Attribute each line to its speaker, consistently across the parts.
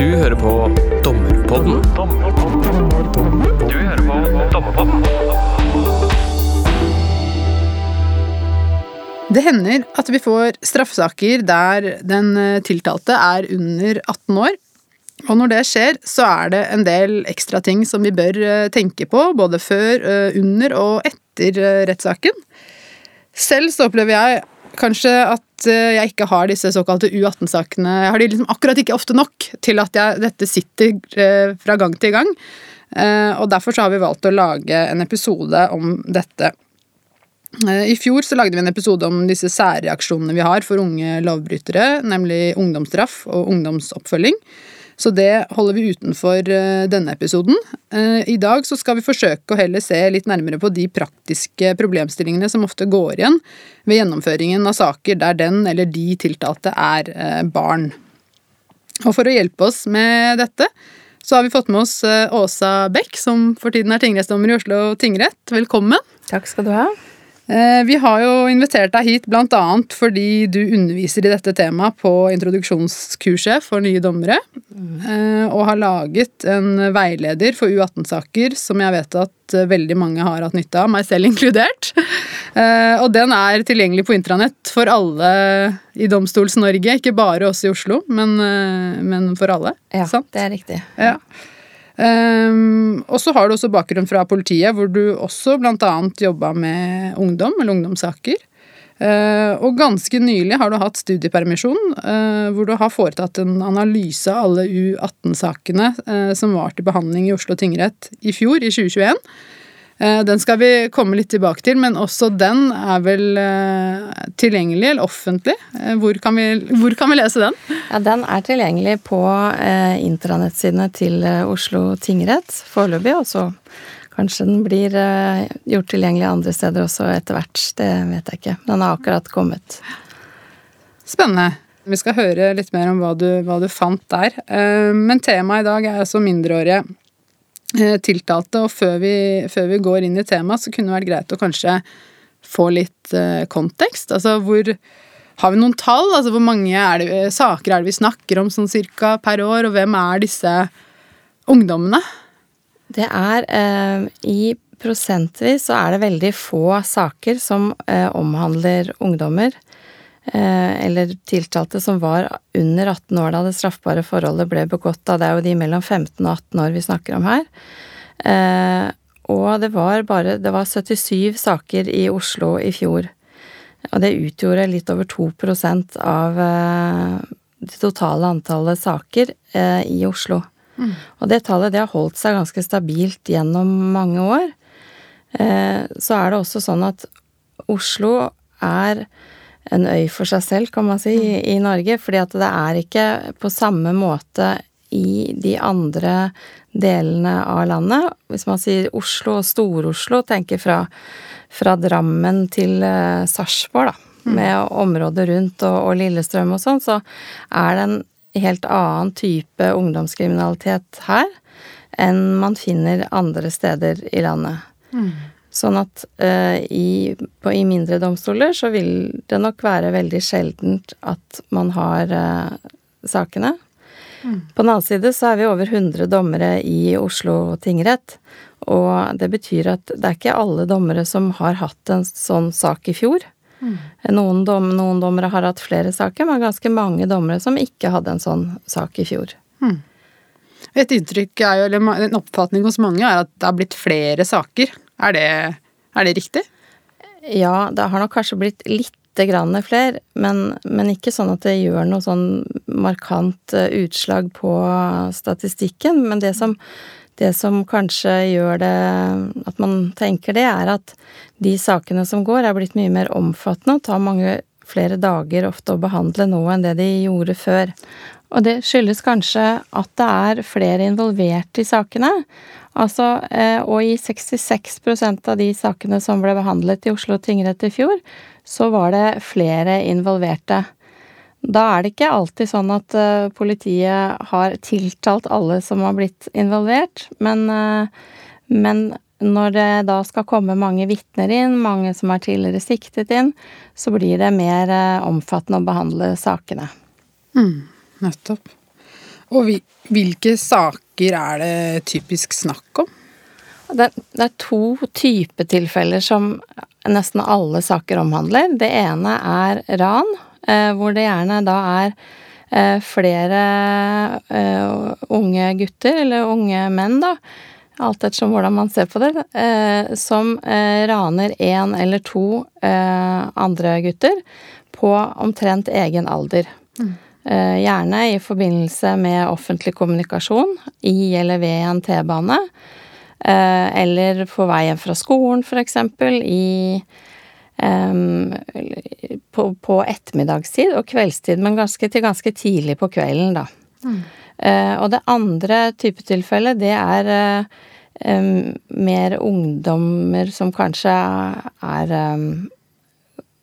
Speaker 1: Du hører på Dommerpodden. Du hører på Dommerpodden.
Speaker 2: Det hender at vi får straffesaker der den eh, tiltalte er under 18 år. Og når det skjer, så er det en del ekstra ting som vi bør eh, tenke på, både før, eh, under og etter rettssaken. Selv så opplever jeg kanskje at eh, jeg ikke har disse såkalte U18-sakene Jeg har de liksom akkurat ikke ofte nok til at jeg, dette sitter eh, fra gang til gang. Eh, Og derfor så har vi valgt å lage en episode om dette. I fjor så lagde vi en episode om disse særreaksjonene vi har for unge lovbrytere, nemlig ungdomsstraff og ungdomsoppfølging. Så det holder vi utenfor eh, denne episoden. Eh, I dag så skal vi forsøke å heller se litt nærmere på de praktiske problemstillingene som ofte går igjen ved gjennomføringen av saker der den eller de tiltalte er eh, barn. Og for å hjelpe oss med dette, så har vi fått med oss Åsa Bech, som for tiden er tingrettsdommer i Oslo tingrett. Velkommen.
Speaker 3: Takk skal du ha.
Speaker 2: Eh, Vi har jo invitert deg hit annet fordi du underviser i dette temaet på introduksjonskurset for nye dommere, eh, og har laget en veileder for U18-saker som jeg vet at eh, veldig mange har hatt nytte av, meg selv inkludert. Og den er tilgjengelig på intranett for alle i Domstols-Norge, ikke bare oss i Oslo, men, men for alle.
Speaker 3: Ja,
Speaker 2: sant?
Speaker 3: det er riktig.
Speaker 2: Ja. Ehm, og så har du også bakgrunn fra politiet, hvor du også bl.a. jobba med ungdom, eller ungdomssaker. Uh, og ganske nylig har du hatt studiepermisjon, uh, hvor du har foretatt en analyse av alle U18-sakene uh, som var til behandling i Oslo tingrett i fjor, i 2021. Eh, Den skal vi komme litt tilbake til, men også den er vel eh, tilgjengelig eller offentlig. Eh, Hvor kan vi, hvor kan vi lese den?
Speaker 3: Ja, den er tilgjengelig på intranettsidene til Oslo tingrett foreløpig, og så kanskje den blir gjort tilgjengelig andre steder også etter hvert. Det vet jeg ikke. Den har akkurat kommet.
Speaker 2: Spennende. Vi skal høre litt mer om hva du, hva du fant der. Men temaet i dag er altså mindreårige tiltalte, og før vi, før vi går inn i temaet, så kunne det vært greit å kanskje få litt eh, kontekst. Altså hvor Har vi noen tall? Altså hvor mange er det, saker er det vi snakker om sånn cirka per år, og hvem er disse ungdommene?
Speaker 3: Det er eh, I prosentvis så er det veldig få saker som eh, omhandler ungdommer. Eh, eller tiltalte som var under 18 år da det straffbare forholdet ble begått. Da. Det er jo de mellom 15 og 18 år vi snakker om her. Eh, og det var bare Det var 77 saker i Oslo i fjor. Og det utgjorde litt over 2 av eh, det totale antallet saker i Oslo. Og det tallet det har holdt seg ganske stabilt gjennom mange år. Så er det også sånn at Oslo er en øy for seg selv, kan man si, i, i Norge. Fordi at det er ikke på samme måte i de andre delene av landet. Hvis man sier Oslo og Stor-Oslo, tenker fra, fra Drammen til eh, Sarpsborg, da. Med området rundt og, og Lillestrøm og sånn, så er det en helt annen type ungdomskriminalitet her enn man finner andre steder i landet. Sånn at eh, i, på, i mindre domstoler så vil det nok være veldig sjeldent at man har eh, sakene. På den annen side så er vi over 100 dommere i Oslo tingrett. Og det betyr at det er ikke alle dommere som har hatt en sånn sak i fjor. Noen, dom, noen dommere har hatt flere saker, men ganske mange dommere som ikke hadde en sånn sak i fjor.
Speaker 2: Et inntrykk er jo, eller en oppfatning hos mange er at det har blitt flere saker. Er det, er det riktig?
Speaker 3: Ja, det har nok kanskje blitt lite grann flere, men, men ikke sånn at det gjør noe sånn markant eh, utslag på statistikken. Men det som, det som kanskje gjør det at man tenker det, er at de sakene som går, er blitt mye mer omfattende og tar mange flere dager ofte å behandle nå enn det de gjorde før. Og det skyldes kanskje at det er flere involvert i sakene. Altså, eh, og i 66% av de sakene som ble behandlet i Oslo tingrett i fjor, så var det flere involverte. Da er det ikke alltid sånn at eh, politiet har tiltalt alle som har blitt involvert, men, eh, men når det da skal komme mange vitner inn, mange som er tidligere siktet inn, så blir det mer omfattende å behandle sakene.
Speaker 2: Nettopp. Og vi, hvilke saker er det typisk snakk om?
Speaker 3: Det, det er to typer tilfeller som nesten alle saker omhandler. Det ene er ran, eh, hvor det gjerne da er eh, flere eh, unge gutter, eller unge menn, da, alt ettersom hvordan man ser på det, som raner én eller to andre gutter på omtrent egen alder. Mm. Gjerne i forbindelse med offentlig kommunikasjon, i eller ved en T-bane. Eller på vei hjem fra skolen, eksempel, i um, på, på, ettermiddagstid og kveldstid, men ganske, til ganske tidlig på kvelden, da. Mm. Uh, og det andre type tilfellet, det er uh, um, mer ungdommer som kanskje er um,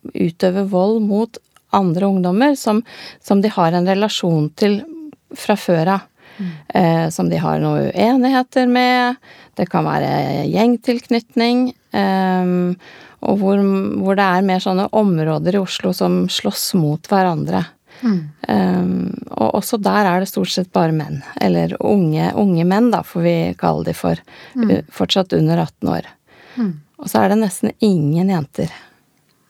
Speaker 3: Utøver vold mot andre ungdommer som, som, de har en relasjon til fra før av. Mm. Som de har noen uenigheter med. Det kan være gjengtilknytning. Um, og hvor, hvor, det er mer sånne områder i Oslo som slåss mot hverandre. Mm. Um, og også der er det stort sett bare menn. Eller unge, unge menn, da, får vi kalle de for. Mm. Fortsatt under 18 år. Mm. Og så er det nesten ingen jenter.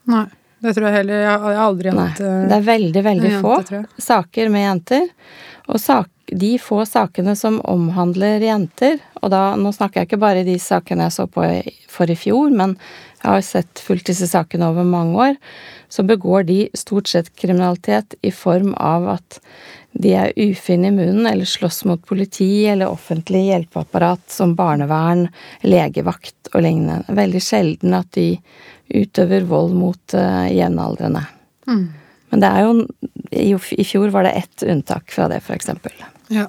Speaker 2: Nei. Det tror jeg heller. Jeg har aldri hatt
Speaker 3: Det er veldig, veldig få saker med jenter. Og sak, de få sakene som omhandler jenter, og da Nå snakker jeg ikke bare de sakene jeg så på for i fjor, men jeg har sett fulgt disse sakene over mange år, så begår de stort sett kriminalitet i form av at de er ufine i munnen eller slåss mot politi eller offentlig hjelpeapparat som barnevern, legevakt og lignende. Veldig sjelden at de utøver vold mot uh, jevnaldrende. Mm. Men det er jo i, I fjor var det ett unntak fra det, eksempel.
Speaker 2: Ja.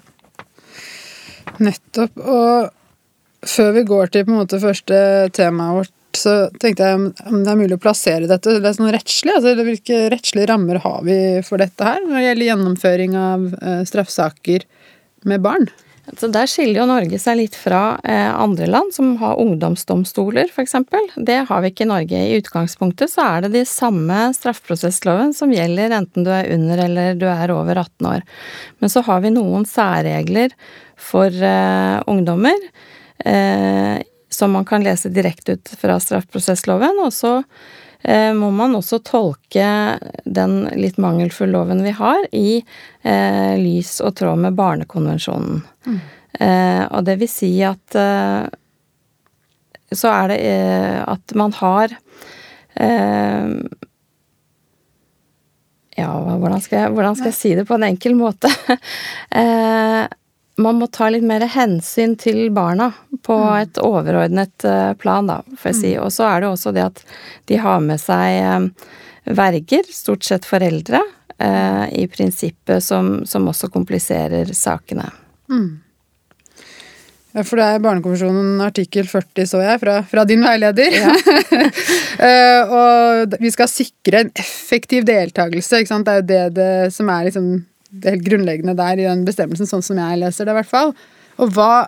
Speaker 2: Nettopp. Og før vi går til på en måte første temaet vårt, så tenkte jeg om det er mulig å plassere dette det er sånn rettslig. altså Hvilke rettslige rammer har vi for dette her når det gjelder gjennomføring av eh, straffesaker med barn?
Speaker 3: Så Der skiller jo Norge seg litt fra eh, andre land som har ungdomsdomstoler, f.eks. Det har vi ikke i Norge. I utgangspunktet så er det de samme straffeprosessloven som gjelder enten du er under eller du er over 18 år. Men så har vi noen særregler for uh, ungdommer. uh, som man kan lese direkte ut fra straffeprosessloven. Og så må man også tolke den litt mangelfulle loven vi har, i eh, lys og tråd med Barnekonvensjonen. Mm. Eh, og det vil si at eh, så er det eh, at man har eh, ja, hvordan skal, jeg, hvordan skal jeg si det på en enkel måte? man må ta litt mer hensyn til barna på mm. et overordnet eh, plan, da, får jeg si. Mm. Og så er det også det at de har med seg eh, verger, stort sett foreldre, eh, i prinsippet, som, som også kompliserer sakene. Mm.
Speaker 2: Ja, for det er Barnekonvensjonen artikkel 40, så jeg, fra, fra din veileder. Ja. og vi skal sikre en effektiv deltakelse. Det er jo det, det som er liksom det helt grunnleggende der i den bestemmelsen, sånn som jeg leser det, i hvert fall. Og hva,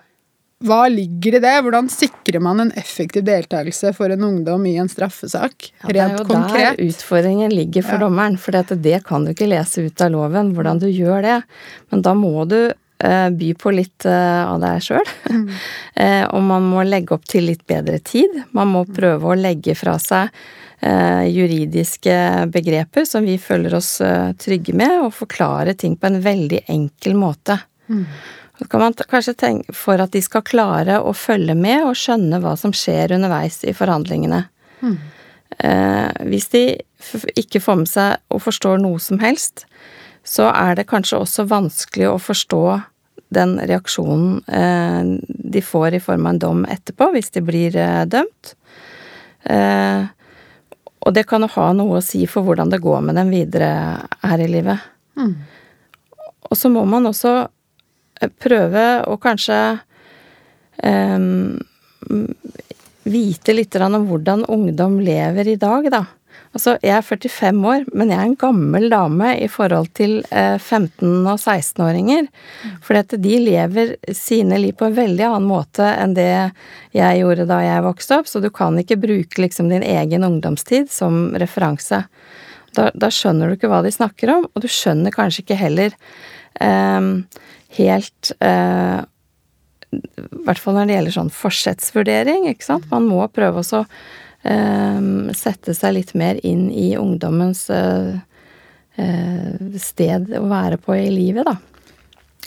Speaker 2: hva ligger i det? Hvordan sikrer man en effektiv deltakelse for en ungdom i en straffesak?
Speaker 3: Ja, det er jo konkret? der utfordringen ligger for ja. dommeren. For det kan du ikke lese ut av loven, hvordan du gjør det. Men da må du by på litt eh, av deg sjøl. Mm. eh, og man må legge opp til litt bedre tid. Man må prøve å legge fra seg Eh, juridiske begreper som vi føler oss eh, trygge med, og forklare ting på en veldig enkel måte. Mm. Så kan man kanskje tenke for at de skal klare å følge med og skjønne hva som skjer underveis i forhandlingene. Mm. Eh, hvis de ikke får med seg og forstår noe som helst, så er det kanskje også vanskelig å forstå den reaksjonen eh, de får i form av en dom etterpå, hvis de blir eh, dømt. Eh, og det kan jo ha noe å si for hvordan det går med dem videre her i livet. Mm. Og så må man også prøve å kanskje um, vite litt om hvordan ungdom lever i dag, da. Altså, jeg er 45 år, men jeg er en gammel dame i forhold til eh, 15- og 16-åringer. Fordi de lever sine liv på en veldig annen måte enn det jeg gjorde da jeg vokste opp, så du kan ikke bruke liksom din egen ungdomstid som referanse. Da, da, skjønner du ikke hva de snakker om, og du skjønner kanskje ikke heller eh, helt eh, I hvert fall når det gjelder sånn forsettsvurdering, ikke sant. Man må prøve å eh, sette seg litt mer inn i ungdommens eh, eh, sted å være på i livet, da.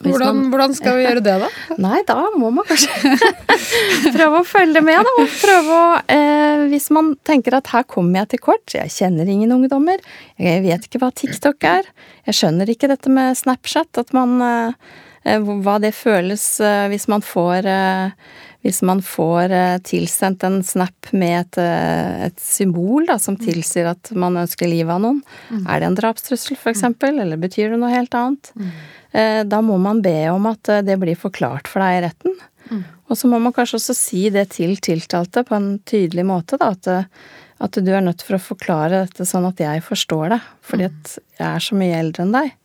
Speaker 2: Hvordan, man, hvordan, skal vi gjøre det, da?
Speaker 3: Nei, da må man kanskje prøve å følge med, da. Og prøve å eh, Hvis man tenker at her kommer jeg til kort, jeg kjenner ingen ungdommer, jeg vet ikke hva TikTok er, jeg skjønner ikke dette med Snapchat, at man eh Hva det føles eh, hvis man får eh, hvis man får eh, tilsendt en snap med et, et symbol da, som tilsier at man ønsker livet av noen, mm. er det en drapstrussel f.eks., eller betyr det noe helt annet? Mm. Eh, da må man be om at eh, det blir forklart for deg i retten. Mm. Og så må man kanskje også si det til tiltalte på en tydelig måte, da, at, eh, at, du er nødt for å forklare dette sånn at jeg forstår det, fordi mm. at jeg er så mye eldre enn deg.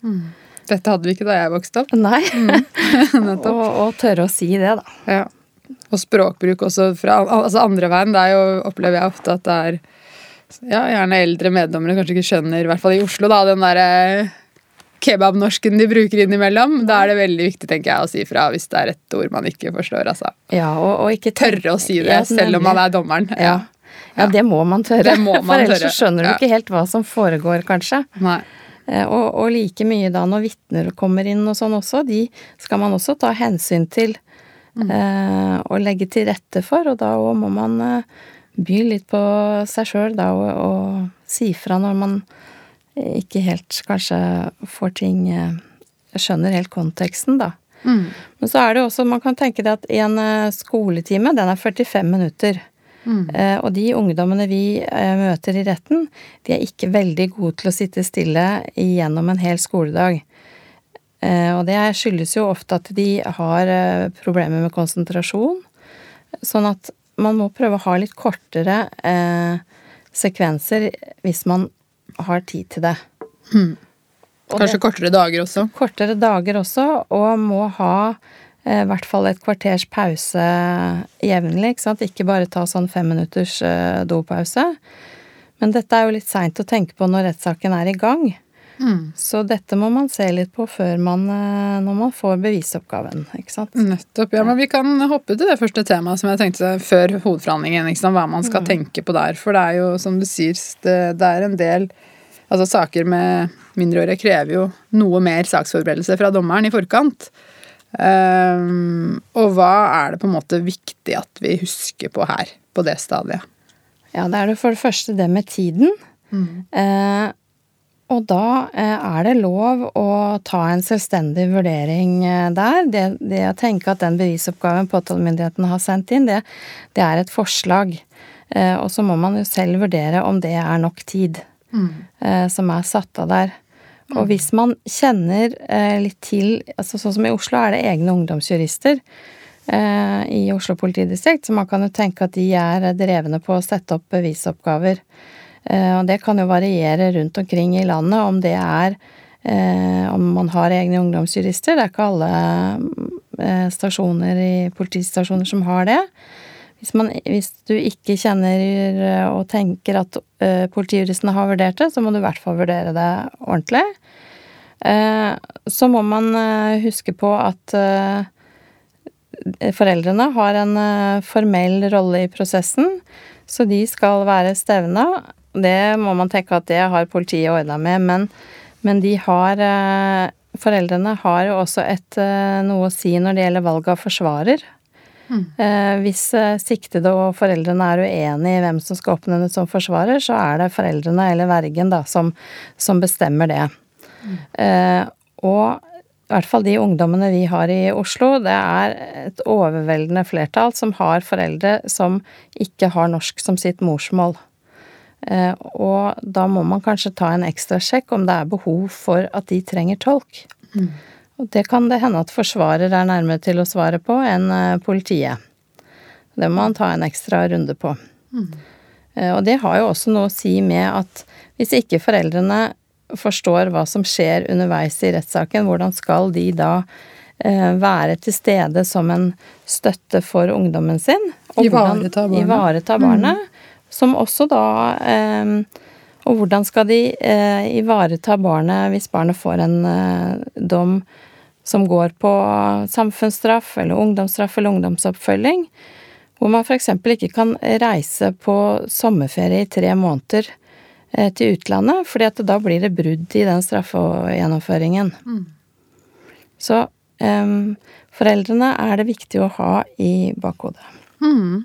Speaker 2: Dette hadde vi ikke da jeg vokste opp.
Speaker 3: Nei. Mm. og, og, tørre å si det, da.
Speaker 2: Ja. Og språkbruk også fra altså andre veien. Det er jo, opplever jeg ofte at det er ja, gjerne eldre meddommere kanskje ikke skjønner, i hvert fall i Oslo, da, den derre kebabnorsken de bruker innimellom. Da er det veldig viktig tenker jeg, å si fra hvis det er et ord man ikke forstår. Altså.
Speaker 3: Ja, og, og ikke
Speaker 2: tørre å si det, ja, selv om man er dommeren.
Speaker 3: Ja. ja. det må man tørre. Må man For ellers så skjønner du ikke helt hva som foregår, kanskje.
Speaker 2: Nei.
Speaker 3: Eh, og, og, like mye da når vitner kommer inn og sånn også, de skal man også ta hensyn til mm. eh, og legge til rette for, og da òg må man eh, by litt på seg sjøl da og, og si fra når man ikke helt kanskje får ting eh, Skjønner helt konteksten, da. Mm. Men så er det også, man kan tenke det at en eh, skoletime, den er 45 minutter. Mm. Eh, og de ungdommene vi eh, møter i retten, de er ikke veldig gode til å sitte stille gjennom en hel skoledag. Eh, og det skyldes jo ofte at de har problemer med konsentrasjon. Sånn at man må prøve å ha litt kortere sekvenser hvis man har tid til det.
Speaker 2: Mm. Kanskje det, kortere dager også?
Speaker 3: Kortere dager også, og må ha i hvert fall et kvarters pause jevnlig. Ikke sant? Ikke bare ta sånn femminutters eh, dopause. Men dette er jo litt seint å tenke på når rettssaken er i gang. Mm. Så dette må man se litt på før man eh, når man får bevisoppgaven. ikke sant?
Speaker 2: Nettopp. Ja, men vi kan hoppe til det første temaet som jeg tenkte før hovedforhandlingen. ikke sant? Hva man skal mm. tenke på der. For det er jo, som du sier, det er en del Altså saker med mindreårige krever jo noe mer saksforberedelse fra dommeren i forkant. Um, og hva er det på en måte viktig at vi husker på her, på det stadiet?
Speaker 3: Ja, det er det for det første det med tiden. Mm. Eh, og da eh, er det lov å ta en selvstendig vurdering eh, der. Det, det å tenke at den bevisoppgaven påtalemyndigheten har sendt inn, det, det er et forslag. Eh, og så må man jo selv vurdere om det er nok tid mm. eh, som er satt av der. Og hvis man kjenner eh, litt til altså Sånn som i Oslo er det egne ungdomsjurister eh, i Oslo politidistrikt, så man kan jo tenke at de er drevne på å sette opp bevisoppgaver. Eh, og det kan jo variere rundt omkring i landet om det er eh, om man har egne ungdomsjurister. Det er ikke alle eh, stasjoner i politistasjoner som har det. Hvis, man, hvis, du ikke kjenner eh, og tenker at uh, politijuristene har vurdert det, så må du i hvert fall vurdere det ordentlig. Uh, så må man uh, huske på at foreldrene har en formell rolle i prosessen, så de skal være stevna. Det må man tenke at det har politiet ordna med, men, men, de har Foreldrene har jo også et, noe å si når det gjelder valg av forsvarer. Mm. Eh, hvis eh, siktede og foreldrene er uenige i hvem som skal oppnevnes som forsvarer, så er det foreldrene eller vergen da som, som bestemmer det. Eh, og i hvert fall de ungdommene vi har i Oslo, det er et overveldende flertall som har foreldre som ikke har norsk som sitt morsmål. Og da må man kanskje ta en ekstra sjekk om det er behov for at de trenger tolk. Mm. Og det kan det hende at forsvarer er nærmere til å svare på enn eh, politiet. Det må man ta en ekstra runde på. Mm. Og det har jo også noe å si med at hvis ikke foreldrene forstår hva som skjer underveis i rettssaken, hvordan skal de da eh, være til stede som en støtte for ungdommen sin?
Speaker 2: Og ivareta barnet.
Speaker 3: Ivareta barnet mm. Som også da Og hvordan skal de eh, ivareta barnet hvis barnet får en eh, dom som går på samfunnsstraff eller ungdomsstraff eller ungdomsoppfølging, hvor man f.eks. ikke kan reise på sommerferie i tre måneder eh, til utlandet, fordi at da blir det brudd i den straffegjennomføringen.
Speaker 2: Mm.
Speaker 3: Så um, foreldrene er det viktig å ha i bakhodet.
Speaker 2: Mm.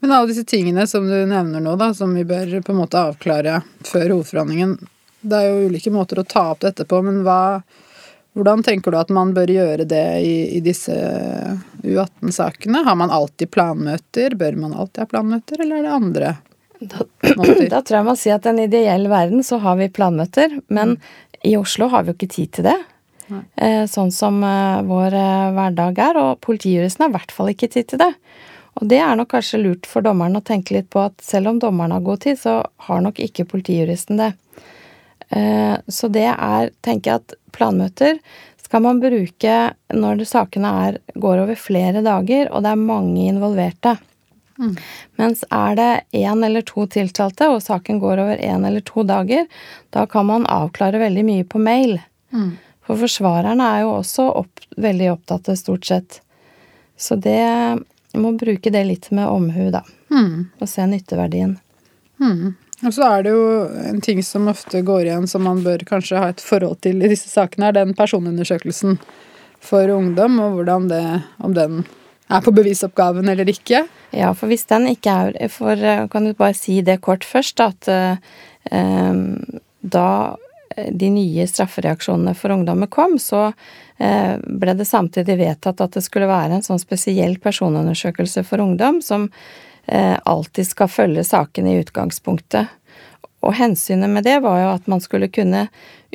Speaker 2: Men alle disse tingene som du nevner nå, da, som vi bør på en måte avklare før hovedforhandlingen Det er jo ulike måter å ta opp dette på, men hva, hvordan tenker du at man bør gjøre det i, i disse U18-sakene? Har man alltid planmøter? Bør man alltid ha planmøter, eller er det andre
Speaker 3: Da,
Speaker 2: måter?
Speaker 3: da tror jeg man sier at i en ideell verden så har vi planmøter, men i Oslo har vi jo ikke tid til det. Eh, Sånn som eh, vår eh, hverdag er, og politijuristen har i hvert fall ikke tid til det. Og det er nok kanskje lurt for dommeren å tenke litt på at selv om dommeren har god tid, så har nok ikke politijuristen det. Eh, Så det er, tenker jeg at planmøter skal man bruke når sakene er, går over flere dager, og det er mange involverte. Mens er det én eller to tiltalte, og saken går over én eller to dager, da kan man avklare veldig mye på mail.
Speaker 2: Mm.
Speaker 3: For forsvarerne er jo også opp, veldig opptatte, stort sett. Så det må bruke det litt med omhu, da.
Speaker 2: Mm.
Speaker 3: Og se nytteverdien.
Speaker 2: Mm. Og så er det jo en ting som ofte går igjen som man bør kanskje ha et forhold til i disse sakene, er den personundersøkelsen for ungdom, og hvordan det Om den er på bevisoppgaven eller ikke.
Speaker 3: Ja, for hvis den ikke er For eh, kan du bare si det kort først, at eh, da eh, de nye straffereaksjonene for ungdommer kom, så eh, ble det samtidig vedtatt at det skulle være en sånn spesiell personundersøkelse for ungdom som alltid skal følge sakene i utgangspunktet. Og hensynet med det var jo at man skulle kunne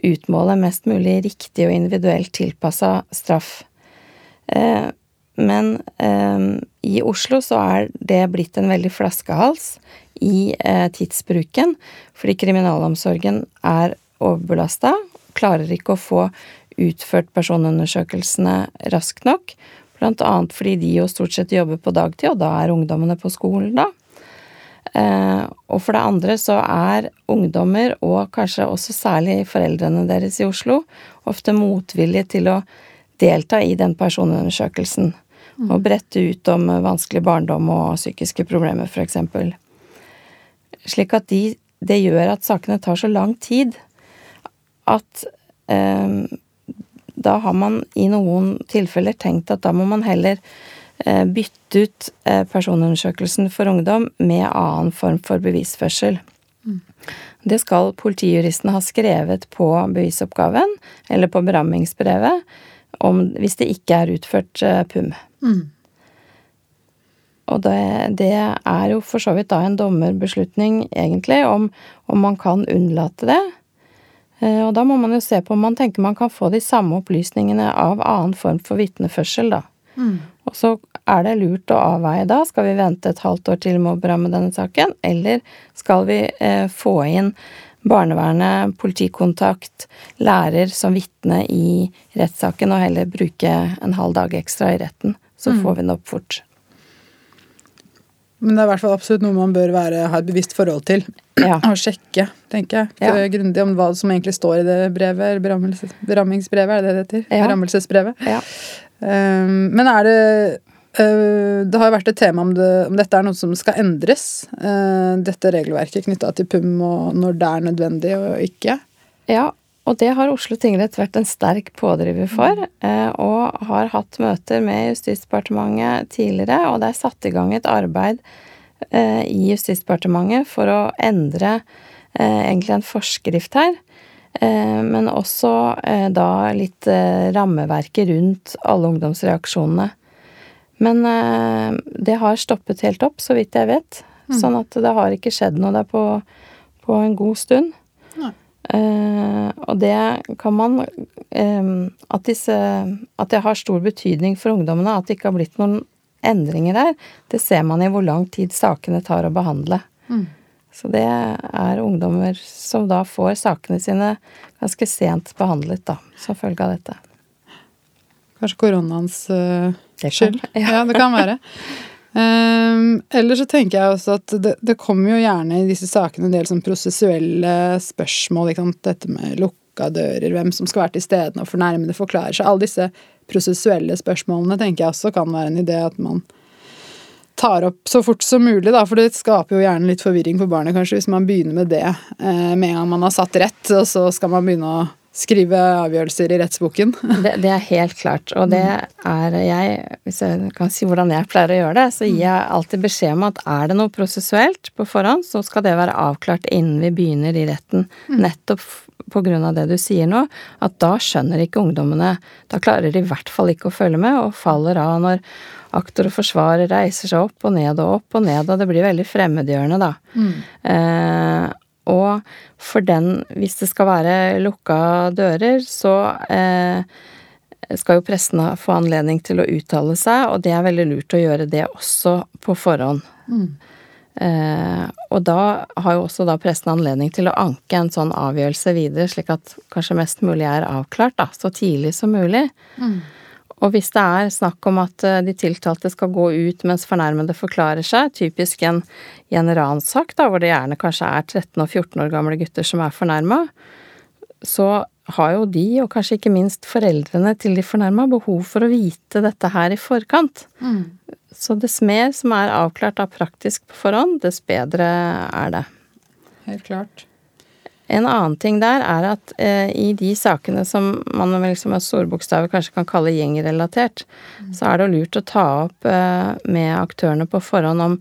Speaker 3: utmåle mest mulig riktig og individuelt tilpassa straff. Eh, men eh, i Oslo så er det blitt en veldig flaskehals i eh, tidsbruken, fordi kriminalomsorgen er overbelasta, klarer ikke å få utført personundersøkelsene raskt nok, blant annet fordi de jo stort sett jobber på dagtid, og da er ungdommene på skolen da. Eh, og for det andre så er ungdommer, og kanskje også særlig foreldrene deres i Oslo, ofte motvillige til å delta i den personundersøkelsen. Og brette ut om vanskelig barndom og psykiske problemer, f.eks. Slik at de, det gjør at sakene tar så lang tid at eh, da har man i noen tilfeller tenkt at da må man heller eh, bytte ut eh, personundersøkelsen for ungdom med annen form for bevisførsel. Det skal politijuristen ha skrevet på bevisoppgaven, eller på berammingsbrevet, om, hvis det ikke er utført eh, PUM.
Speaker 2: Mm.
Speaker 3: Og det, det er jo for så vidt da en dommerbeslutning, egentlig, om, om man kan unnlate det. Eh, Og da må man jo se på om man tenker man kan få de samme opplysningene av annen form for vitneførsel, da.
Speaker 2: Mm.
Speaker 3: Og så er det lurt å avveie da, skal vi vente et halvt år til med å beramme denne saken, eller skal vi eh, få inn barnevernet, politikontakt, lærer som vitne i rettssaken, og heller bruke en halv dag ekstra i retten. Så
Speaker 2: Mm.
Speaker 3: får vi den opp fort.
Speaker 2: Men det er i hvert fall absolutt noe man bør være, ha et bevisst forhold til.
Speaker 3: Ja.
Speaker 2: Og sjekke, tenker jeg.
Speaker 3: Ja.
Speaker 2: Grundig om hva som egentlig står i det brevet. Berammingsbrevet, er det det heter?
Speaker 3: Ja.
Speaker 2: Berammelsesbrevet.
Speaker 3: Ja.
Speaker 2: Um, men er det uh, Det har vært et tema om, det, om dette er noe som skal endres. uh, dette regelverket knytta til PUM, og når det er nødvendig og ikke.
Speaker 3: Ja, og det har Oslo tingrett vært en sterk pådriver for, eh, og har hatt møter med Justisdepartementet tidligere, og det er satt i gang et arbeid eh, i Justisdepartementet for å endre eh, egentlig en forskrift her, men også da litt rammeverket rundt alle ungdomsreaksjonene. Men det har stoppet helt opp, så vidt jeg vet, sånn at det har ikke skjedd noe der på, på en god stund. Eh, og det kan man um, at, disse, at det har stor betydning for ungdommene at det ikke har blitt noen endringer der, det ser man i hvor lang tid sakene tar å behandle.
Speaker 2: Mm.
Speaker 3: Så det er ungdommer som da får sakene sine ganske sent behandlet, da, som følge av dette.
Speaker 2: Kanskje koronaens uh, skyld.
Speaker 3: ja.
Speaker 2: Ja. det kan være. Um, eller så tenker jeg også at det, det kommer jo gjerne i disse sakene en del sånn prosessuelle spørsmål. Dette med lukka dører, hvem som skal være til stede når fornærmede forklarer seg. Alle disse prosessuelle spørsmålene tenker jeg også kan være en idé at man tar opp så fort som mulig, da, for det skaper jo gjerne litt forvirring for barnet, kanskje, hvis man begynner med det eh, med en gang man har satt rett, og så skal man begynne å skrive avgjørelser i rettsboken.
Speaker 3: Det, det, er helt klart, og det er jeg Hvis jeg kan si hvordan jeg pleier å gjøre det, så gir jeg alltid beskjed om at er det noe prosessuelt på forhånd, så skal det være avklart innen vi begynner i retten. Nettopp på grunn av det du sier nå, at da skjønner ikke ungdommene Da klarer de i hvert fall ikke å følge med, og faller av når aktor og forsvarer reiser seg opp og ned og opp og ned, og det blir veldig fremmedgjørende, da. Mm. Eh, og for den, hvis det skal være lukka dører, så eh, skal jo prestene få anledning til å uttale seg, og det er veldig lurt å gjøre det også på forhånd. Mm. Eh, og da har jo også da presten anledning til å anke en sånn avgjørelse videre, slik at kanskje mest mulig er avklart, da, så tidlig som mulig. Mm. Og hvis det er snakk om at eh, de tiltalte skal gå ut mens fornærmede forklarer seg, typisk en, i en ransak, da, hvor det gjerne kanskje er 13 og 14 år gamle gutter som er fornærma, så har jo de, og kanskje ikke minst foreldrene til de fornærma, behov for å vite dette her i forkant. Mm. Så dess mer som er avklart av praktisk på forhånd, dess bedre er det.
Speaker 2: Helt klart.
Speaker 3: En annen ting der er at eh, i de sakene som man liksom med store bokstaver kanskje kan kalle gjengrelatert, mm. så er det lurt å ta opp eh, med aktørene på forhånd om,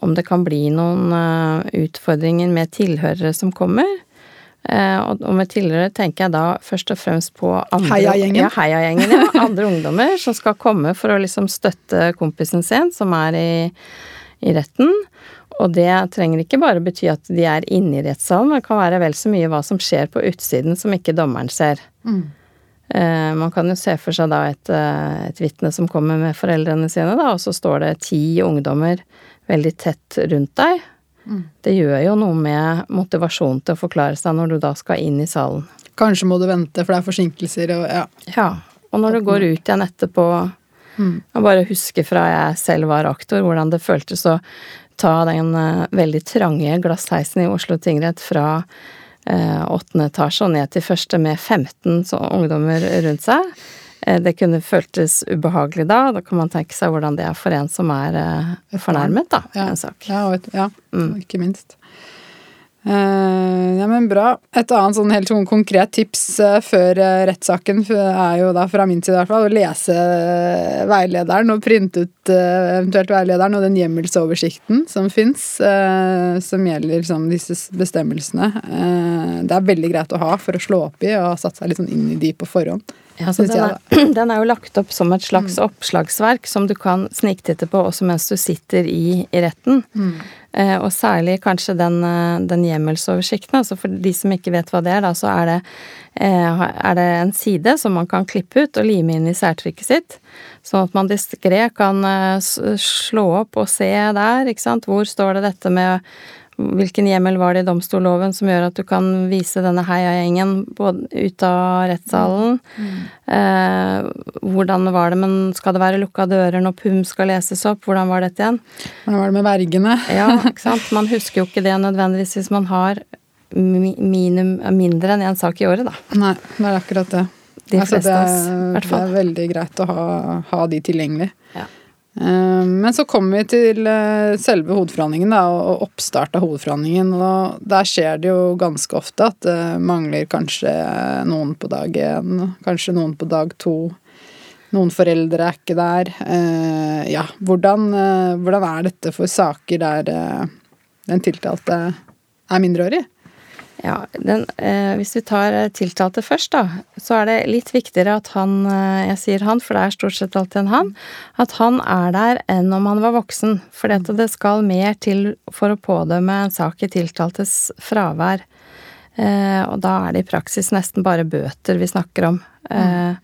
Speaker 3: om det kan bli noen eh, utfordringer med tilhørere som kommer. Eh, og, og med tilhørere tenker jeg da først og fremst på andre
Speaker 2: Heiagjengen.
Speaker 3: Ja, heiagjengen, ja. Andre ungdommer som skal komme for å liksom støtte kompisen sin som er i, i retten. Og det trenger ikke bare bety at de er inne i rettssalen, det kan være vel så mye hva som skjer på utsiden som ikke dommeren ser. Mm. Eh, man kan jo se for seg da et, eh, et vitne som kommer med foreldrene sine, da, og så står det ti ungdommer veldig tett rundt deg. Mm. Det gjør jo noe med motivasjonen til å forklare seg når du da skal inn i salen.
Speaker 2: Kanskje må du vente, for det er forsinkelser og ja.
Speaker 3: Ja. Og når du går ut igjen etterpå mm. Jeg bare husker fra jeg selv var aktor, hvordan det føltes å ta den uh, veldig trange glassheisen i Oslo tingrett fra uh, åttende etasje og ned til første med 15 ungdommer rundt seg. Uh, det kunne føltes ubehagelig da. Da kan man tenke seg hvordan det er for en som er fornærmet, da,
Speaker 2: ja.
Speaker 3: en sak.
Speaker 2: Ja, ja mm. ikke minst. Uh, ja, men bra. Et annet sånn helt sånn konkret tips uh, før uh, rettssaken er jo da fra min side i hvert fall å lese veilederen og printe ut eventuelt veilederen og den hjemmelsoversikten som fins, som gjelder liksom, disse bestemmelsene. det er veldig greit å ha for å slå opp i og ha satt seg litt sånn inn i de på forhånd.
Speaker 3: Ja, den, er, den, er, jo lagt opp som et slags mm. oppslagsverk som du kan sniktitte på også mens du sitter i, i retten. Mm. Eh, og særlig kanskje den, eh, den hjemmelsoversikten. Altså for de som ikke vet hva det er, da, så er det, eh, er det en side som man kan klippe ut og lime inn i særtrykket sitt. Sånn at man diskré kan eh, slå opp og se der, ikke sant. Hvor står det dette med Hvilken hjemmel var det i domstolloven som gjør at du kan vise denne heiagjengen ut av rettssalen? Mm. Eh, hvordan var det, men skal det være lukka dører når PUM skal leses opp? Hvordan var dette igjen?
Speaker 2: Hvordan var det med vergene?
Speaker 3: ja, ikke sant. Man husker jo ikke det nødvendigvis hvis man har minum, mindre enn én sak i året, da.
Speaker 2: Nei, det er akkurat det.
Speaker 3: De fleste altså, det, er,
Speaker 2: oss, det er veldig greit å ha, ha de tilgjengelig. Ja. Eh, men så kommer vi til eh, selve hovedforhandlingen da, og oppstart av hovedforhandlingen. og Der skjer det jo ganske ofte at det mangler kanskje noen på dag én, kanskje noen på dag to. Noen foreldre er ikke der. Eh, ja, hvordan, hvordan er dette for saker der den tiltalte er mindreårig?
Speaker 3: Ja, den, eh, Hvis vi tar eh, tiltalte først, da, så er det litt viktigere at han eh, Jeg sier han, for det er stort sett alltid en han. At han er der enn om han var voksen. For det skal mer til for å pådømme en sak i tiltaltes fravær. Eh, og da er det i praksis nesten bare bøter vi snakker om. Eh,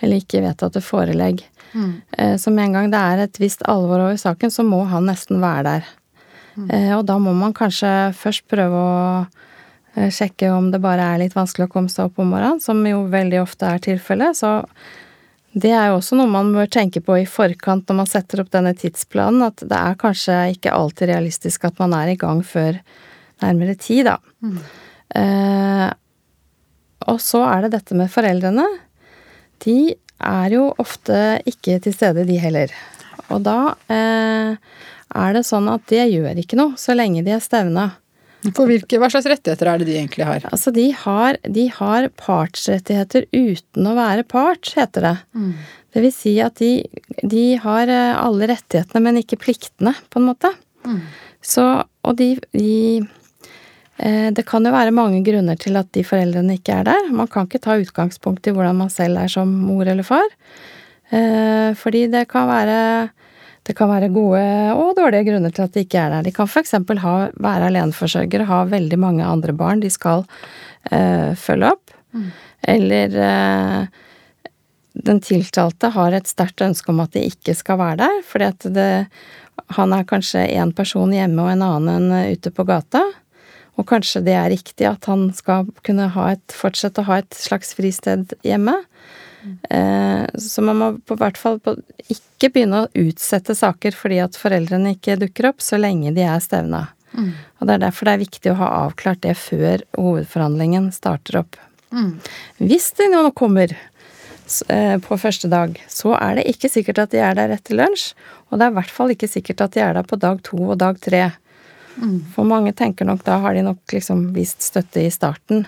Speaker 3: eller ikke vedtatte forelegg. Mm. Eh, så med en gang det er et visst alvor over saken, så må han nesten være der. Mm. og da må man kanskje først prøve å Eh, sjekke om det bare er litt vanskelig å komme seg opp om morgenen, som jo veldig ofte er tilfellet. Så Det er jo også noe man bør tenke på i forkant når man setter opp denne tidsplanen, at det er kanskje ikke alltid realistisk at man er i gang før nærmere tid, da. Eh, og så er det dette med foreldrene. De er jo ofte ikke til stede, de heller. Og da eh, er det sånn at det gjør ikke noe så lenge de er stevna.
Speaker 2: For hvilke, hva slags rettigheter er det de egentlig har?
Speaker 3: Altså, de har, de har partsrettigheter uten å være part, heter det. Det vil si at de, de har eh, alle rettighetene, men ikke pliktene, på en måte. Så, og de, de eh, Det kan jo være mange grunner til at de foreldrene ikke er der. Man kan ikke ta utgangspunkt i hvordan man selv er som mor eller far. Eh, fordi det kan være det kan være gode og dårlige grunner til at de ikke er der. De kan f.eks. være aleneforsørgere, ha veldig mange andre barn de skal eh, følge opp. Eller eh, den tiltalte har et sterkt ønske om at de ikke skal være der, fordi at det, han er kanskje én person hjemme og en annen ute på gata. Og kanskje det er riktig at han skal kunne ha et, fortsette å ha et slags fristed hjemme. Eh, så man må på hvert fall på, ikke begynne å utsette saker fordi at foreldrene ikke dukker opp, så lenge de er stevna. Og det er derfor det er viktig å ha avklart det før hovedforhandlingen starter opp. Hvis de nå kommer eh, på første dag, så er det ikke sikkert at de er der etter lunsj. Og det er i hvert fall ikke sikkert at de er der på dag to og dag tre. For mange tenker nok da har de nok liksom vist støtte i starten.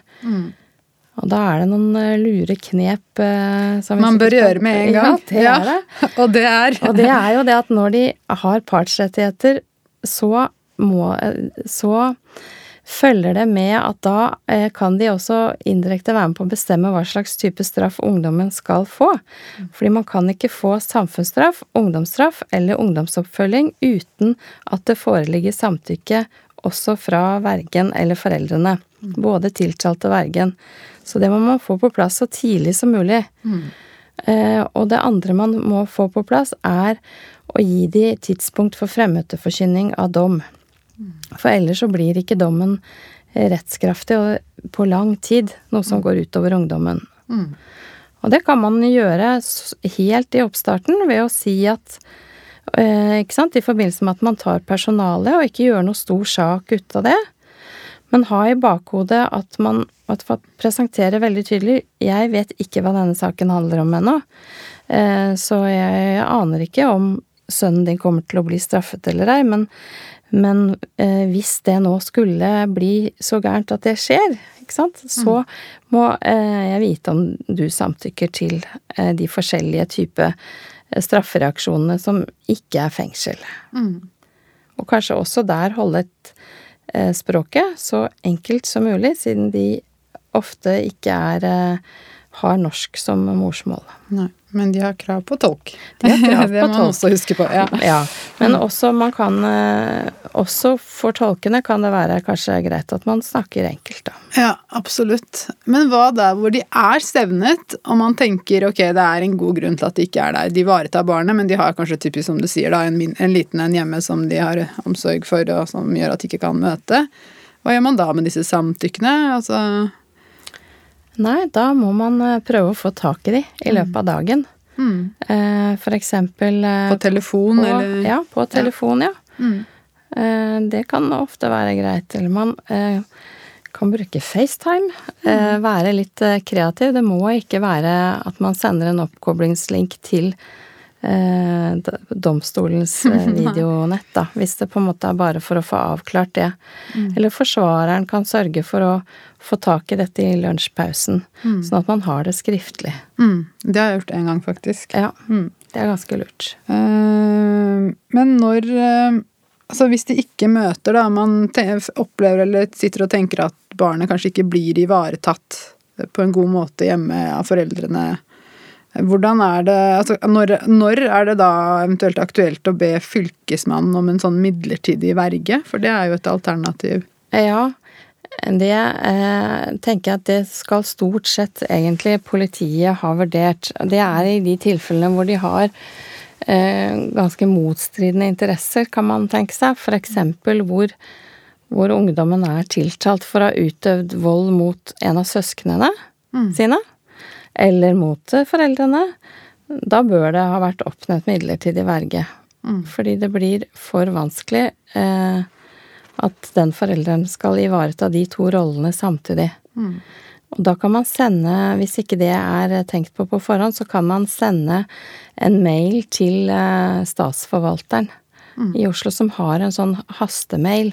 Speaker 3: Og da er det noen eh, lure knep eh, som
Speaker 2: Man bør gjøre med en gang.
Speaker 3: Ja, det er det.
Speaker 2: Og det er
Speaker 3: Og det er jo det at når de har partsrettigheter, så må Så følger det med at da eh, kan de også indirekte være med på å bestemme hva slags type straff ungdommen skal få. Fordi man kan ikke få samfunnsstraff, ungdomsstraff eller ungdomsoppfølging uten at det foreligger samtykke også fra vergen eller foreldrene. Både tiltalte og vergen. Så det må man få på plass så tidlig som mulig. Eh, og det andre man må få på plass, er å gi de tidspunkt for fremmøteforkynning av dom. For ellers så blir ikke dommen eh, rettskraftig og på lang tid, noe som går utover ungdommen. Og det kan man gjøre helt i oppstarten ved å si at eh, ikke sant, I forbindelse med at man tar personalet, og ikke gjør noe stor sak ut av det. Men ha i bakhodet at man at presenterer veldig tydelig Jeg vet ikke hva denne saken handler om ennå, eh, så jeg aner ikke om sønnen din kommer til å bli straffet eller ei, men, men eh, hvis det nå skulle bli så gærent at det skjer, ikke sant, så må eh, jeg vite om du samtykker til de forskjellige typer straffereaksjonene som ikke er fengsel. Og kanskje også der holde et språket så enkelt som mulig, siden de ofte ikke er eh, har norsk som morsmål.
Speaker 2: Nei, men de har krav på tolk.
Speaker 3: De har krav
Speaker 2: det
Speaker 3: på
Speaker 2: må man
Speaker 3: tolk.
Speaker 2: også huske på. Ja.
Speaker 3: Ja, men også man kan eh, Også for tolkene kan det være kanskje greit at man snakker enkelt, da.
Speaker 2: ja, absolutt. Men hva der hvor de er stevnet, og man tenker ok, det er en god grunn til at de ikke er der. De ivaretar barnet, men de har kanskje typisk, som du sier, da, en, en liten en hjemme som de har omsorg for, og som gjør at de ikke kan møte. Hva gjør man da med disse samtykkene? Altså
Speaker 3: Nei, da må man eh, prøve å få tak i de i løpet av dagen. Mm. For eksempel eh,
Speaker 2: på telefon,
Speaker 3: på,
Speaker 2: eller
Speaker 3: Ja, på telefon, ja.
Speaker 2: Mm.
Speaker 3: Eh, Det kan ofte være greit. Eller man eh, kan bruke FaceTime. Mm. Være litt eh, kreativ. Det må ikke være at man sender en oppkoblingslink til eh, domstolens eh, videonett, da. Hvis det på en måte er bare for å få avklart det. Eller forsvareren kan sørge for å få tak i dette i lunsjpausen. Sånn at man har det skriftlig.
Speaker 2: mm, Det har jeg gjort en gang, faktisk.
Speaker 3: Ja, det er ganske lurt.
Speaker 2: Uh, men når uh, Altså hvis de ikke møter, da, man opplever eller sitter og tenker at barnet kanskje ikke blir ivaretatt på en god måte hjemme av foreldrene. Hvordan er det altså når, når er det da eventuelt aktuelt å be fylkesmannen om en sånn midlertidig verge? For det er jo et alternativ.
Speaker 3: Ja, det eh, tenker jeg at det skal stort sett egentlig politiet ha vurdert. Det er i de tilfellene hvor de har eh, ganske motstridende interesser, kan man tenke seg. Eksempel hvor, hvor ungdommen er tiltalt for å ha utøvd vold mot en av søsknene sine. Eller mot eh, foreldrene. da bør det ha vært oppnevnt midlertidig verge. Fordi det blir for vanskelig eh, at den forelderen skal ivareta de to rollene samtidig. Og da kan man sende, hvis ikke det er tenkt på på forhånd, så kan man sende en mail til statsforvalteren statsforvalteren i Oslo som har en sånn hastemail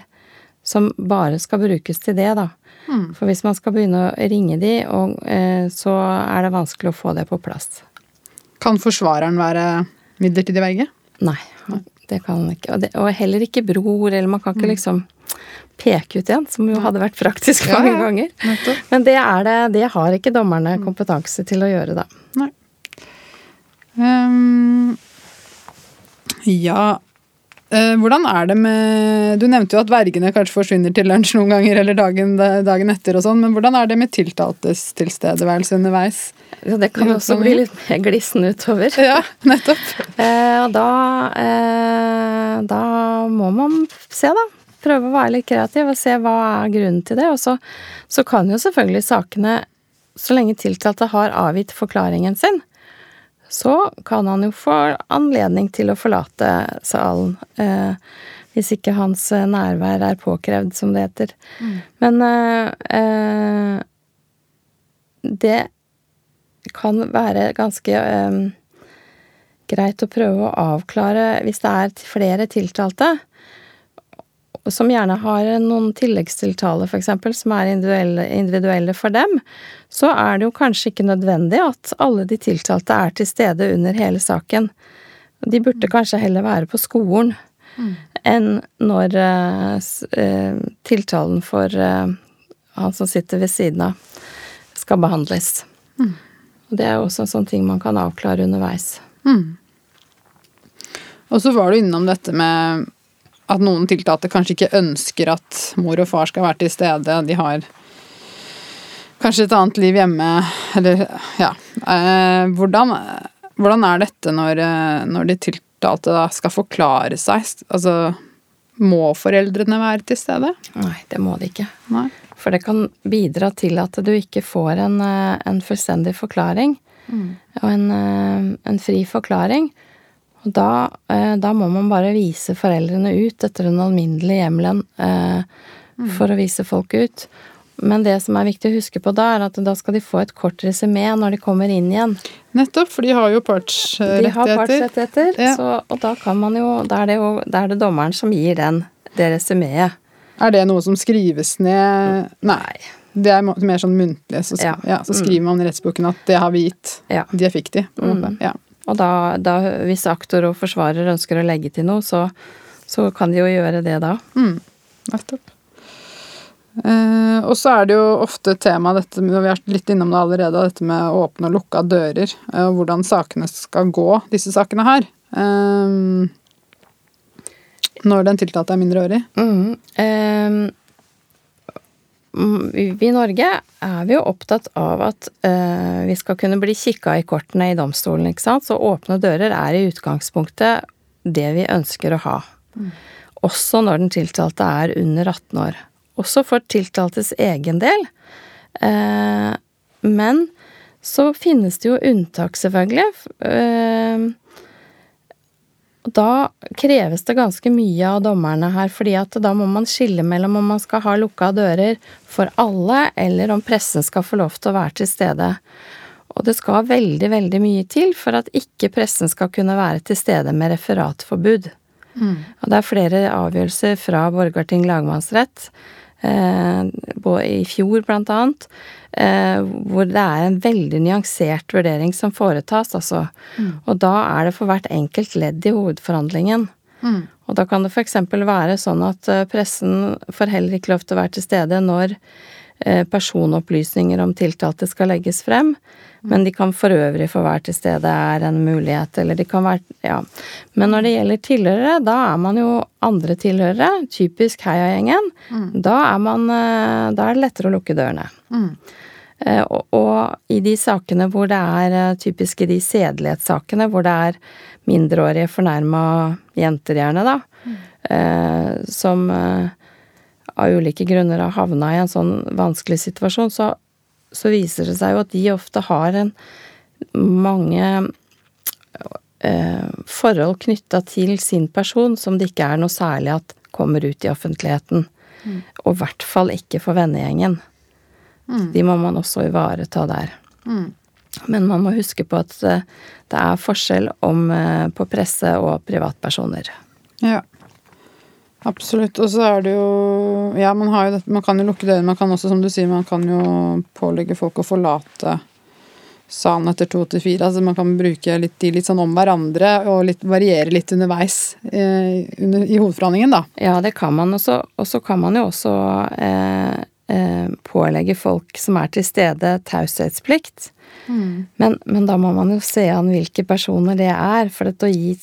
Speaker 3: som bare skal brukes til det, da. For hvis man skal begynne å ringe de, og, eh, så er det vanskelig å få det på plass.
Speaker 2: Kan forsvareren være midlertidig verge?
Speaker 3: Nei, det kan man ikke. Og, det, og heller ikke bror, eller man kan ikke liksom peke ut en, som jo hadde vært praktisk
Speaker 2: Ja,
Speaker 3: mange
Speaker 2: ja.
Speaker 3: ganger.
Speaker 2: Nettopp.
Speaker 3: Men det det, det har ikke dommerne kompetanse til å gjøre, da.
Speaker 2: Nei. Um, ja Hvordan er det med Du nevnte jo at vergene kanskje forsvinner til lunsj noen ganger, eller dagen, dagen etter og sånn, men hvordan er det med tiltaltes tilstedeværelse underveis?
Speaker 3: Ja, det kan også bli litt mer glissen utover.
Speaker 2: Ja, nettopp.
Speaker 3: Eh, og da, eh, da må man se, da. Prøve å være litt kreativ og se hva er grunnen til det. Og så, så kan jo selvfølgelig sakene, så lenge tiltalte har avgitt forklaringen sin, så kan han jo få anledning til å forlate salen. Eh, hvis ikke hans eh, nærvær er påkrevd, som det heter. Men eh, eh, det kan være ganske eh, greit å prøve å avklare hvis det er flere tiltalte, som gjerne har noen tilleggstiltaler, f.eks., som er individuelle, individuelle for dem, så er det jo kanskje ikke nødvendig at alle de tiltalte er til stede under hele saken. De burde kanskje heller være på skolen enn når eh, eh, tiltalen for eh, han som sitter ved siden av, skal behandles. Og det er jo også en sånn ting man kan avklare underveis.
Speaker 2: Og så var du innom dette med at noen tiltalte kanskje ikke ønsker at mor og far skal være til stede. De har kanskje et annet liv hjemme, eller ja. Eh, hvordan, hvordan er dette når, eh, når de tiltalte skal forklare seg? Altså, må foreldrene være til stede?
Speaker 3: Nei, det må de ikke.
Speaker 2: Nei.
Speaker 3: For det kan bidra til at du ikke får en, eh, en fullstendig forklaring. Og en, en fri forklaring. Og da, eh, da må man bare vise foreldrene ut etter den alminnelige hjemmelen eh, for å vise folk ut. Men det som er viktig å huske på da, er at da skal de få et kort resymé når de kommer inn igjen.
Speaker 2: Nettopp, for de har jo partsrettigheter.
Speaker 3: De har
Speaker 2: partsrettigheter. Ja.
Speaker 3: så- og da kan man jo Da er det jo da er det dommeren som gir den, det resymeet.
Speaker 2: Er det noe som skrives ned Nei. Det er mer sånn muntlig. Så,
Speaker 3: Ja.
Speaker 2: ja, så skriver man i rettsboken at det har vi gitt.
Speaker 3: Ja.
Speaker 2: Det fikk de. på en måte. Ja.
Speaker 3: Og da, da hvis aktor og forsvarer ønsker å legge til noe, så, så kan de jo gjøre det da.
Speaker 2: Nettopp. Eh, og så er det jo ofte tema dette vi har vært litt innom det allerede, dette med åpne og lukka dører, eh, og hvordan sakene skal gå, disse sakene her. Eh, når den tiltalte er mindreårig.
Speaker 3: Mm, vi I Norge er vi jo opptatt av at uh, vi skal kunne bli kikka i kortene i domstolen, ikke sant. Så åpne dører er i utgangspunktet det vi ønsker å ha. Også når den tiltalte er under 18 år. Også for tiltaltes egen del. Uh, men så finnes det jo unntak, selvfølgelig. Eh, og da kreves det ganske mye av dommerne her, fordi at da må man skille mellom om man skal ha lukka dører for alle, eller om pressen skal få lov til å være til stede. Og det skal veldig, veldig mye til for at ikke pressen skal kunne være til stede med referatforbud. Og det er flere avgjørelser fra Borgarting lagmannsrett, i fjor annet, eh, hvor det er en veldig nyansert vurdering som foretas, altså. Og da er det for hvert enkelt ledd i hovedforhandlingen. Og da kan det f.eks. være sånn at eh, pressen får heller ikke lov til å være til stede når eh, personopplysninger om tiltalte skal legges frem, men de kan for øvrig få være til stede er en mulighet, eller de kan være Ja. Men når det gjelder tilhørere, da er man jo andre tilhørere, typisk Heiagjengen. Da er man eh, Da er det lettere å lukke dørene. Mm. Og, og i de sakene hvor det er eh, typisk i de sedelighetssakene hvor det er mindreårige fornærma jenter, gjerne, da, eh, som eh, av ulike grunner har havna i en sånn vanskelig situasjon, så, så viser det seg jo at de ofte har en mange eh, forhold knytta til sin person som det ikke er noe særlig at kommer ut i offentligheten. Og i hvert fall ikke for vennegjengen. De må man også ivareta der. Men man må huske på at eh, det er forskjell om eh, på presse og privatpersoner.
Speaker 2: Ja. Absolutt. Og så er det jo Ja, man har jo dette Man kan jo lukke døren Man kan også, som du sier, man kan jo pålegge folk å forlate salen etter to til fire. Altså man kan bruke litt de litt sånn om hverandre og litt, variere litt underveis eh, under, i hovedforhandlingen, da.
Speaker 3: Ja, det kan man. også. Og så kan man jo også eh, eh, pålegge folk som er til stede, taushetsplikt. Men, men da må man jo se an hvilke personer det er. For å gi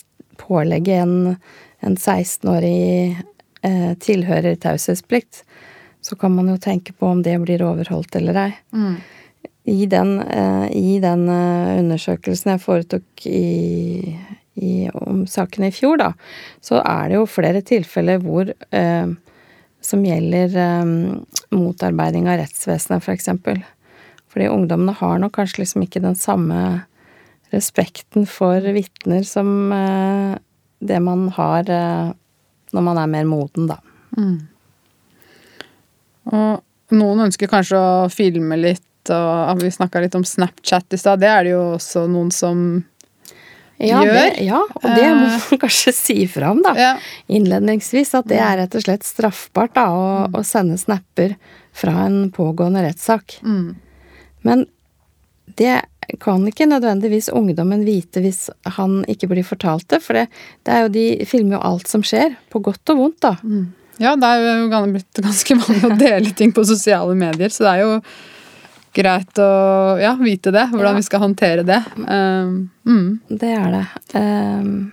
Speaker 3: pålegge en, en 16-årig eh, tilhører taushetsplikt, så kan man jo tenke på om det blir overholdt eller ei. I den, eh, i den eh, undersøkelsen jeg foretok i, i, om sakene i fjor, da, så er det jo flere tilfeller hvor eh, som gjelder motarbeiding av rettsvesenet, for eksempel. Fordi ungdommene har nok kanskje liksom ikke den samme respekten for vitner som det man har eh, når man er mer moden, da.
Speaker 2: Og noen ønsker kanskje å filme litt, og vi snakka litt om Snapchat i stad. Det er det jo også noen som
Speaker 3: Ja,
Speaker 2: Gjør.
Speaker 3: Det, ja og det må man kanskje si fra om, da.
Speaker 2: Ja.
Speaker 3: Innledningsvis at det er rett og slett straffbart da, å, å sende snapper fra en pågående rettssak. Men det kan ikke nødvendigvis ungdommen vite hvis han ikke blir fortalt det, for det, det er jo, de filmer jo alt som skjer, på godt og vondt, da.
Speaker 2: Ja, det er jo blitt ganske vanlig å dele ting på sosiale medier, så det er jo greit å ja, vite det, hvordan
Speaker 3: Ja.
Speaker 2: vi skal håndtere det. Um, mm.
Speaker 3: Det er det. Um,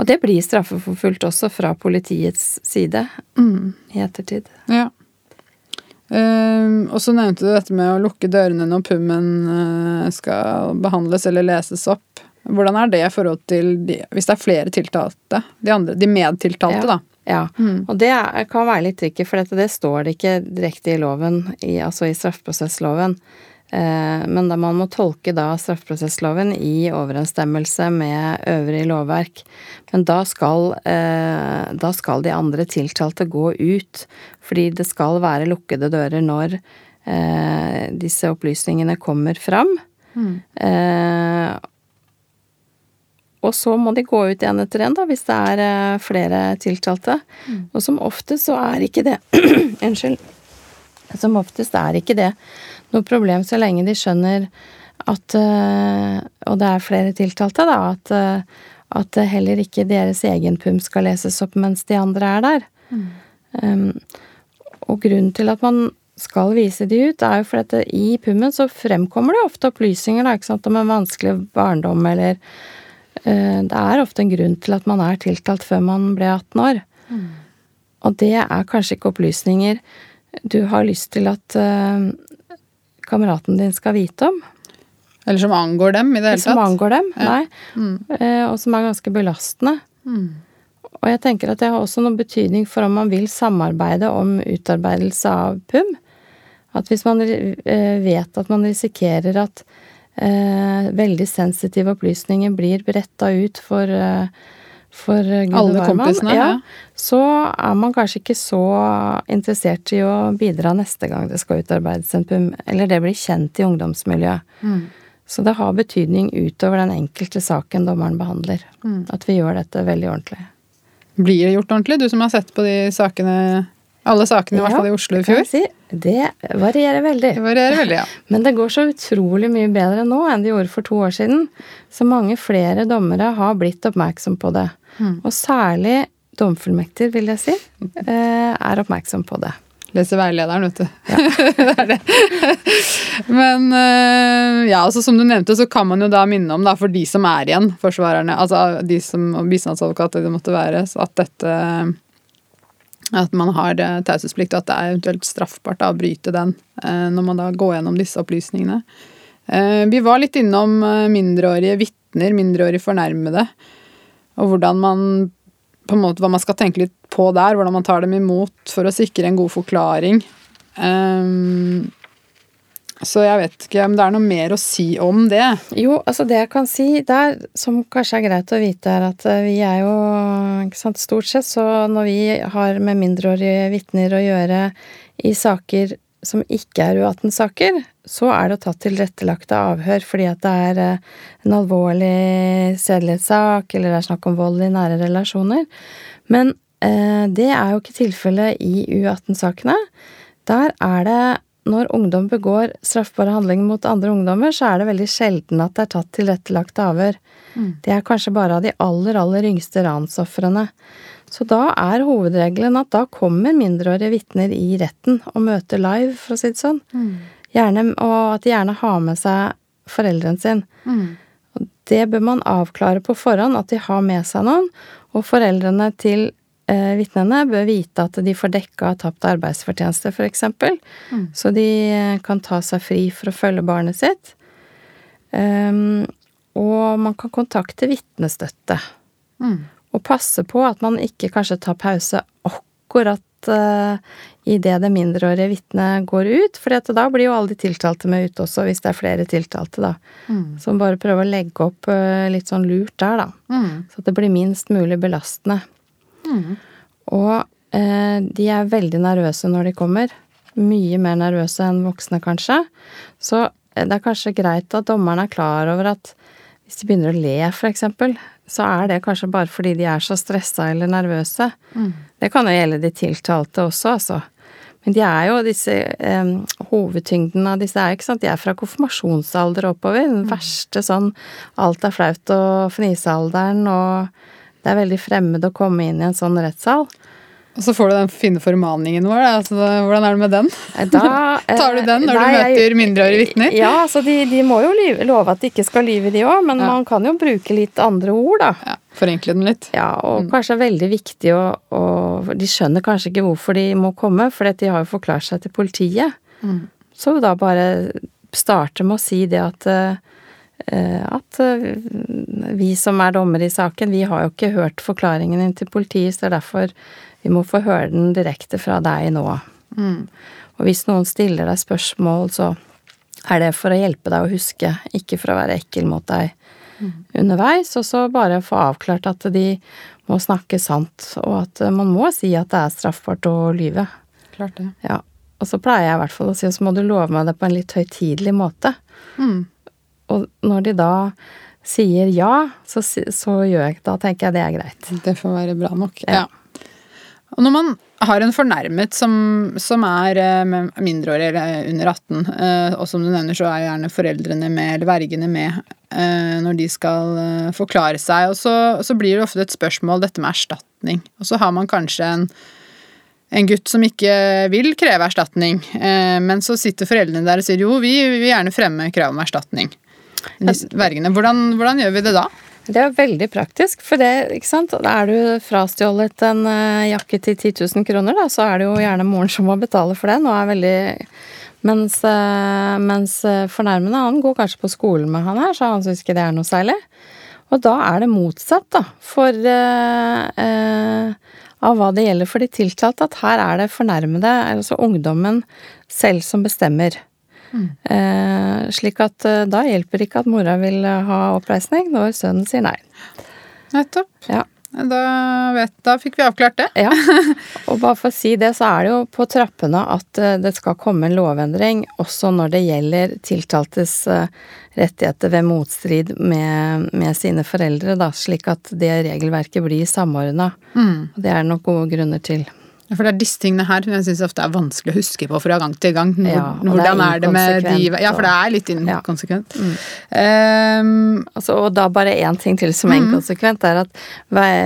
Speaker 3: og det blir straffeforfulgt også fra politiets side i ettertid.
Speaker 2: Ja. Um, og så nevnte du dette med å lukke dørene når pummen uh, skal behandles eller leses opp. Hvordan er det i forhold til de, hvis det er flere tiltalte? De, andre, de medtiltalte,
Speaker 3: Ja.
Speaker 2: da.
Speaker 3: Ja, og det er, kan være litt tricky, for dette, det står det ikke direkte i loven, i, altså i straffeprosessloven. Eh, men da man må tolke da straffeprosessloven i overensstemmelse med øvrig lovverk. Men da skal, eh, da skal de andre tiltalte gå ut, fordi det skal være lukkede dører når eh, disse opplysningene kommer fram. Mm. og så må de gå ut igjen etter en, da, hvis det er flere tiltalte. Og som oftest så er ikke det Unnskyld. Som oftest er ikke det noe problem så lenge de skjønner at eh, Og det er flere tiltalte, da. At, eh, at heller ikke deres egen pum skal leses opp mens de andre er der. Um, og grunnen til at man skal vise de ut, er jo fordi at i pummen så fremkommer det ofte opplysninger da, ikke sant, om en vanskelig barndom eller uh, Det er ofte en grunn til at man er tiltalt før man ble 18 år. Og det er kanskje ikke opplysninger du har lyst til at eh, kameraten din skal vite om.
Speaker 2: Eller som angår dem i det hele tatt.
Speaker 3: Som angår dem,
Speaker 2: Ja.
Speaker 3: nei. Mm. og som er ganske belastende. Og jeg tenker at det har også noe betydning for om man vil samarbeide om utarbeidelse av PUM. At hvis man eh, vet at man risikerer at eh, veldig sensitive opplysninger blir bretta ut for, eh, for eh, Gud
Speaker 2: Alle kompisene, ja.
Speaker 3: så er man kanskje ikke så interessert i å bidra neste gang det skal utarbeides en PUM, eller det blir kjent i ungdomsmiljøet.
Speaker 2: Mm.
Speaker 3: Så det har betydning utover den enkelte saken dommeren behandler.
Speaker 2: Mm.
Speaker 3: At vi gjør dette veldig ordentlig.
Speaker 2: Blir det gjort ordentlig? Du som har sett på de sakene alle sakene, i hvert fall i Oslo i fjor.
Speaker 3: Si. Det varierer veldig.
Speaker 2: Det varierer veldig, ja.
Speaker 3: Men det går så utrolig mye bedre nå enn det gjorde for to år siden. Så mange flere dommere har blitt oppmerksom på det.
Speaker 2: Mm.
Speaker 3: Og særlig domfullmekter, vil jeg si, eh, er oppmerksom på det.
Speaker 2: Leser veilederen, vet du. Ja. det er det. Men øh, ja, altså som du nevnte, så kan man jo da minne om, da, for de som er igjen, forsvarerne, altså de som bistandsadvokater det måtte være, så at dette At man har taushetsplikt, og at det er eventuelt straffbart å bryte den eh, når man da går gjennom disse opplysningene. Eh, Vi var litt innom eh, mindreårige vitner, mindreårige fornærmede, og hvordan man på en måte hva man skal tenke litt på der, hvordan man tar dem imot for å sikre en god forklaring. Ehm, Så jeg vet ikke om det er noe mer å si om det.
Speaker 3: Jo, altså det jeg kan si der, som kanskje er greit å vite, er at eh, vi er jo ikke sant, Stort sett så når vi har med mindreårige vitner å gjøre i saker som ikke er U18-saker, så er det tatt tilrettelagte avhør fordi at det er eh, en alvorlig sedelighetssak, eller det er snakk om vold i nære relasjoner. Men eh, det er jo ikke tilfellet i U18-sakene. Der er det når ungdom begår straffbare handlinger mot andre ungdommer, så er det veldig sjelden at det er tatt tilrettelagte avhør. Mm. Det er kanskje bare av de aller, aller yngste ransofrene. Så da er hovedregelen at da kommer mindreårige vitner i retten og møter live, for å si det sånn. Mm. Gjerne, og at de gjerne har med seg foreldren sin. Mm. Det bør man avklare på forhånd, at de har med seg noen. Og foreldrene til eh, vitnene bør vite at de får dekka tapt arbeidsfortjeneste, f.eks. Mm. Så de eh, kan ta seg fri for å følge barnet sitt. Um, og man kan kontakte vitnestøtte. Mm og passe på at man ikke kanskje tar pause akkurat uh, idet det mindreårige vitnet går ut, for da blir jo alle de tiltalte med ute også, hvis det er flere tiltalte, da. Mm. Så bare prøver å legge opp uh, litt sånn lurt der, da. Mm. Så at det blir minst mulig belastende. Mm. Og eh, de er veldig nervøse når de kommer. Mye mer nervøse enn voksne, kanskje. Så det er kanskje greit at dommeren er klar over at hvis de begynner å le, eksempel, så er det kanskje bare fordi de er så stressa eller nervøse. Mm. Det kan jo gjelde de tiltalte også, altså. Men de er jo disse eh, Hovedtyngden av disse er ikke sant, de er fra konfirmasjonsalder oppover. Den mm. verste sånn alt er flaut og fnisealderen, og det er veldig fremmed å komme inn i en sånn rettssal.
Speaker 2: Og så får du den fine formaningen vår. Altså, hvordan er det med den? Da, Tar du den når nei, du møter mindreårige vitner?
Speaker 3: Ja, altså de, de, må jo love at de ikke skal lyve, de òg, men ja. man kan jo bruke litt andre ord, da. Ja,
Speaker 2: Forenkle den litt.
Speaker 3: Ja, og mm. kanskje er veldig viktig å, å, De skjønner kanskje ikke hvorfor de må komme, for de har jo forklart seg til politiet. Mm. Så da bare starte med å si det at uh, at uh, vi som er dommere i saken, vi har jo ikke hørt forklaringen din til politiet, så det er derfor vi må få høre den direkte fra deg nå. Mm. Og hvis noen stiller deg spørsmål, så er det for å hjelpe deg å huske, ikke for å være ekkel mot deg mm. underveis. Og så bare få avklart at de må snakke sant, og at man må si at det er straffbart å lyve.
Speaker 2: Klart det.
Speaker 3: Ja. Og så pleier jeg i hvert fall å si, og så må du love meg det på en litt høytidelig måte. Mm. Og når de da sier ja, så, så, gjør jeg Da tenker jeg det er greit.
Speaker 2: Det får være bra nok. Ja. ja. Og når man har en fornærmet som, som er eh, mindreårig eller under 18, eh, og som du nevner så er gjerne foreldrene med, eller vergene med, eh, når de skal forklare seg, og så, så blir det ofte et spørsmål dette med erstatning. Og så har man kanskje en, en gutt som ikke vil kreve erstatning, men så sitter foreldrene der og sier jo, vi vil gjerne fremme krav om erstatning. Vergene. Hvordan, hvordan gjør vi det da?
Speaker 3: Det er veldig praktisk, for det, ikke sant. Da er du frastjålet en uh, jakke til 10 000 kroner, da, så er det jo gjerne moren som må betale for den, og er veldig Mens, uh, mens fornærmende, han går kanskje på skolen med han her, så han syns ikke det er noe særlig. Og da er det motsatt, da, for av hva det gjelder for de tiltalte, at her er det fornærmede, altså ungdommen selv, som bestemmer. Mm. slik at eh, da hjelper ikke at mora vil ha oppreisning når sønnen sier nei.
Speaker 2: Nettopp.
Speaker 3: Ja.
Speaker 2: Da, vet, da fikk vi avklart det.
Speaker 3: ja. Og bare for å si det, så er det jo på trappene at eh, det skal komme en lovendring også når det gjelder tiltaltes rettigheter ved motstrid med, med sine foreldre, da, slik at det regelverket blir samordna. Mm. Og det er det nok gode grunner til.
Speaker 2: Ja, For det er disse tingene her som jeg syns ofte er vanskelig å huske på fra gang til gang. ja, hvordan er, er, det med de Ja, for det er litt inkonsekvent. Ja. Mm.
Speaker 3: Um, altså, og da bare én ting til som er mm. inkonsekvent, er at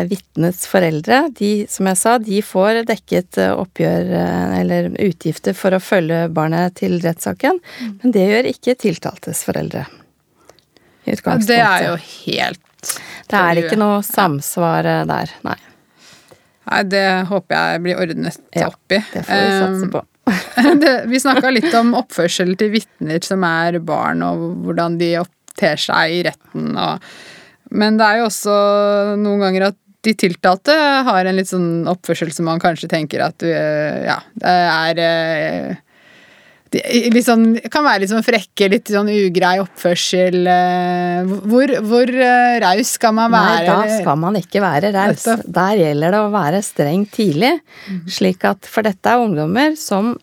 Speaker 3: vitnets foreldre, de, som jeg sa, de får dekket eh, oppgjør eh, eller utgifter for å følge barnet til rettssaken, mm. men det gjør ikke tiltaltes foreldre.
Speaker 2: I Ja, det er jo helt
Speaker 3: Det er ikke noe samsvar eh, der, nei.
Speaker 2: Nei, det håper jeg blir ordnet
Speaker 3: ja,
Speaker 2: opp i.
Speaker 3: Det får vi satse på.
Speaker 2: det, vi snakka litt om oppførsel til vitner som er barn, og hvordan de oppter seg i retten. Og, men det er jo også noen ganger at de tiltalte har en litt sånn oppførsel som man kanskje tenker at du Ja, det er de, litt sånn, kan være litt sånn frekke, litt sånn ugrei oppførsel. eh, Hvor, hvor eh, raus skal man være?
Speaker 3: Nei, da skal man ikke være raus. Der gjelder det å være streng tidlig. Slik at, For dette er ungdommer som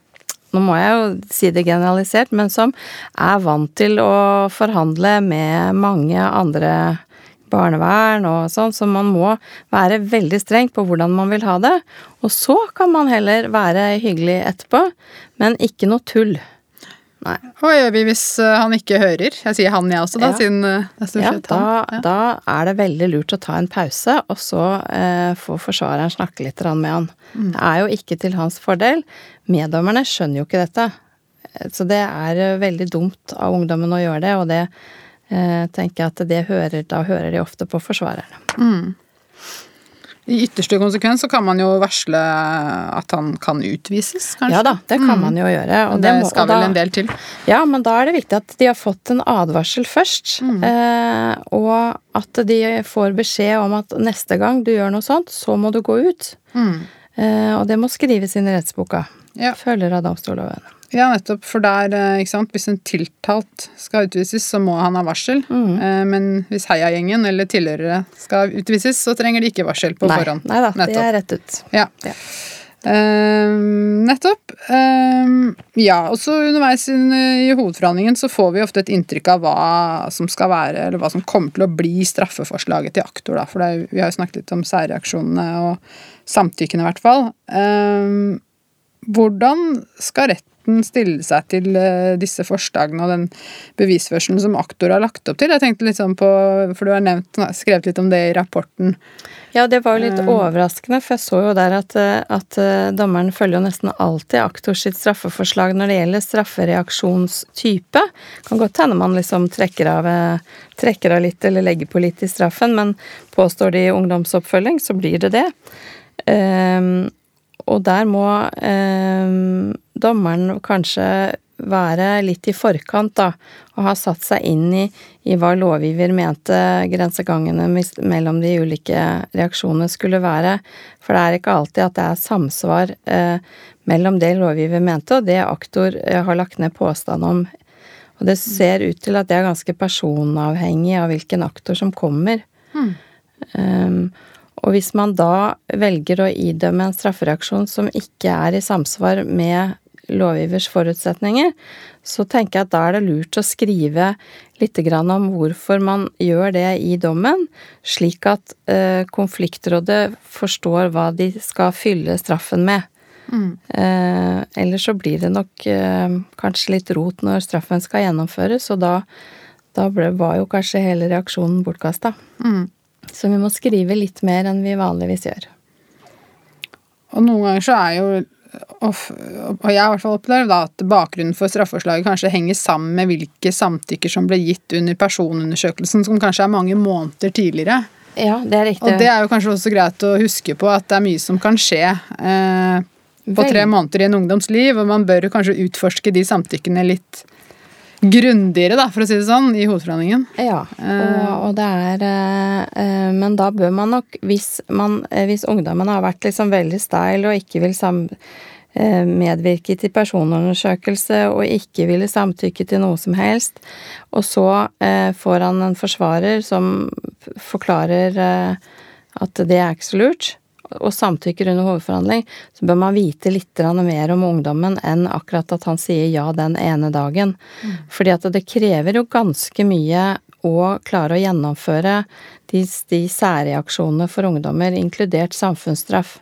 Speaker 3: nå må jeg jo si det generalisert, men som er vant til å forhandle med mange andre barnevern og sånn, så man må være veldig streng på hvordan man vil ha det. Og så kan man heller være hyggelig etterpå, men ikke noe tull. Nei.
Speaker 2: Hva gjør vi hvis eh, han ikke hører? Jeg sier han, jeg også, da,
Speaker 3: Ja.
Speaker 2: siden eh, det er stort
Speaker 3: Ja,
Speaker 2: sett
Speaker 3: da,
Speaker 2: han. Ja.
Speaker 3: da er det veldig lurt å ta en pause, og så eh, få forsvareren snakke litt med han.
Speaker 2: Mm.
Speaker 3: Det er jo ikke til hans fordel. Meddommerne skjønner jo ikke dette. Eh, Så det er veldig dumt av ungdommen å gjøre det, og det eh, tenker jeg at det hører, da hører de ofte på forsvareren.
Speaker 2: I ytterste konsekvens så kan man jo varsle at han kan utvises, kanskje.
Speaker 3: Ja da, det kan man jo gjøre. Og
Speaker 2: Mm. det,
Speaker 3: må-
Speaker 2: skal
Speaker 3: da-
Speaker 2: vel en del til.
Speaker 3: Ja, men da er det viktig at de har fått en advarsel først. Eh, og at de får beskjed om at neste gang du gjør noe sånt, så må du gå ut. Eh, og det må skrives inn i rettsboka.
Speaker 2: Ja.
Speaker 3: Følger av domstolloven.
Speaker 2: Ja, nettopp. For der, eh, ikke sant, hvis en tiltalt skal utvises, så må han ha varsel.
Speaker 3: Mm.
Speaker 2: Eh, Men hvis heiagjengen eller tilhørere skal utvises, så trenger de ikke varsel på
Speaker 3: nei,
Speaker 2: forhånd.
Speaker 3: nei da, det er rett ut.
Speaker 2: Ja.
Speaker 3: Ja.
Speaker 2: Ehm, nettopp. Ehm, ja, og så underveis i, i hovedforhandlingen så får vi ofte et inntrykk av hva som skal være, eller hva som kommer til å bli straffeforslaget til aktor, da. For er- vi har jo snakket litt om særreaksjonene og samtykkene, i hvert fall. Ehm, hvordan skal retten stille seg til eh, disse forslagene og den bevisførselen som aktor har lagt opp til? Jeg tenkte litt sånn på, for du har nevnt, skrevet litt om det i rapporten.
Speaker 3: Ja, det var jo litt overraskende, for jeg så jo der at, eh, at eh, dommeren følger jo nesten alltid aktor sitt straffeforslag når det gjelder straffereaksjonstype. Kan godt hende man liksom trekker av, eh, trekker av litt eller legger på litt i straffen, men påstår de ungdomsoppfølging, så blir det det. Ehm, og der må eh, dommeren kanskje være litt i forkant, da, og ha satt seg inn i, i hva lovgiver mente grensegangene mellom de ulike reaksjonene skulle være. For det er ikke alltid at det er samsvar eh, mellom det lovgiver mente og det aktor eh, har lagt ned påstand om. Og det ser ut til at det er ganske personavhengig av hvilken aktor som kommer. Um, og hvis man da velger å idømme en straffereaksjon som ikke er i samsvar med lovgivers forutsetninger, så tenker jeg at da er det lurt å skrive litt grann om hvorfor man gjør det i dommen, slik at eh, konfliktrådet forstår hva de skal fylle straffen med. Eh, ellers så blir det nok eh, kanskje litt rot når straffen skal gjennomføres, og da, da ble, var jo kanskje hele reaksjonen bortkasta. Så vi må skrive litt mer enn vi vanligvis gjør.
Speaker 2: Og noen ganger så er jo og jeg har i hvert fall opplevd da, at bakgrunnen for straffeforslaget kanskje henger sammen med hvilke samtykker som ble gitt under personundersøkelsen, som kanskje er mange måneder tidligere.
Speaker 3: Ja, det er riktig.
Speaker 2: Og det er jo kanskje også greit å huske på at det er mye som kan skje eh, på tre måneder i en ungdoms liv, og man bør kanskje utforske de samtykkene litt grundigere, da, for å si det sånn, i hovedforhandlingen.
Speaker 3: Ja, og, og det er eh, eh, Men da bør man nok, hvis, man, eh, hvis ungdommen har vært liksom veldig style og ikke vil sam, eh, medvirke til personundersøkelse og ikke ville samtykke til noe som helst, og så eh, får han en forsvarer som forklarer eh, at det er ikke så lurt, og samtykker under hovedforhandling, så bør man vite litt mer om ungdommen enn akkurat at han sier ja den ene dagen. Fordi at det krever jo ganske mye å klare å gjennomføre de, de særreaksjonene for ungdommer, inkludert samfunnsstraff.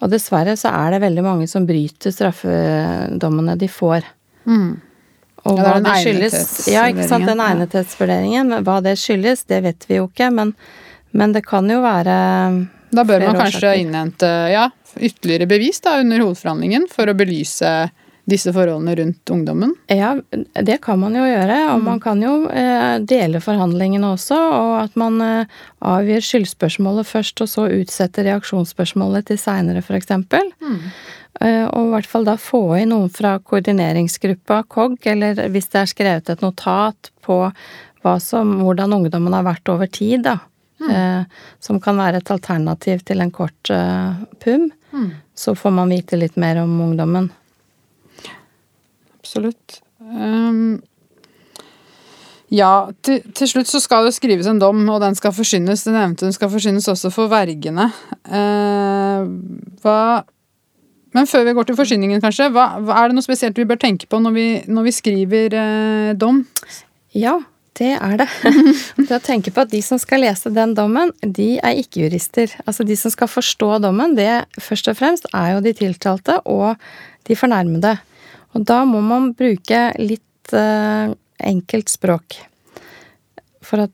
Speaker 3: Og dessverre så er det veldig mange som bryter straffedommene de får. Og
Speaker 2: Ja, det
Speaker 3: hva det skyldes Ja, ikke sant, den
Speaker 2: egnethetsvurderingen,
Speaker 3: Hva det skyldes, det vet vi jo ikke, men, men det kan jo være
Speaker 2: Da bør man kanskje
Speaker 3: årsaker.
Speaker 2: innhente ja, ytterligere bevis da, under hovedforhandlingen for å belyse disse forholdene rundt ungdommen.
Speaker 3: Ja, det kan man jo gjøre, og man kan jo eh, dele forhandlingene også, og at man avgir avgjør skyldspørsmålet først, og så utsetter reaksjonsspørsmålet til seinere, f.eks. Mm. og i hvert fall da få inn noen fra koordineringsgruppa KOG, eller hvis det er skrevet et notat på som, hvordan ungdommen har vært over tid, da. Eh, som kan være et alternativ til en kort eh, PUM. Så får man vite litt mer om ungdommen.
Speaker 2: absolutt. Um, ja, til, til, slutt så skal det skrives en dom, og den skal forsynes. Du nevnte den skal forsynes også for vergene. Uh, hva Men før vi går til forsyningen, kanskje, hva, er det noe spesielt vi bør tenke på når vi, når vi skriver eh, dom?
Speaker 3: Ja, det er det. det å tenke på at de som skal lese den dommen, de er ikke jurister. Altså de som skal forstå dommen, det først og fremst er jo de tiltalte og de fornærmede. Og da må man bruke litt eh, enkelt språk. For at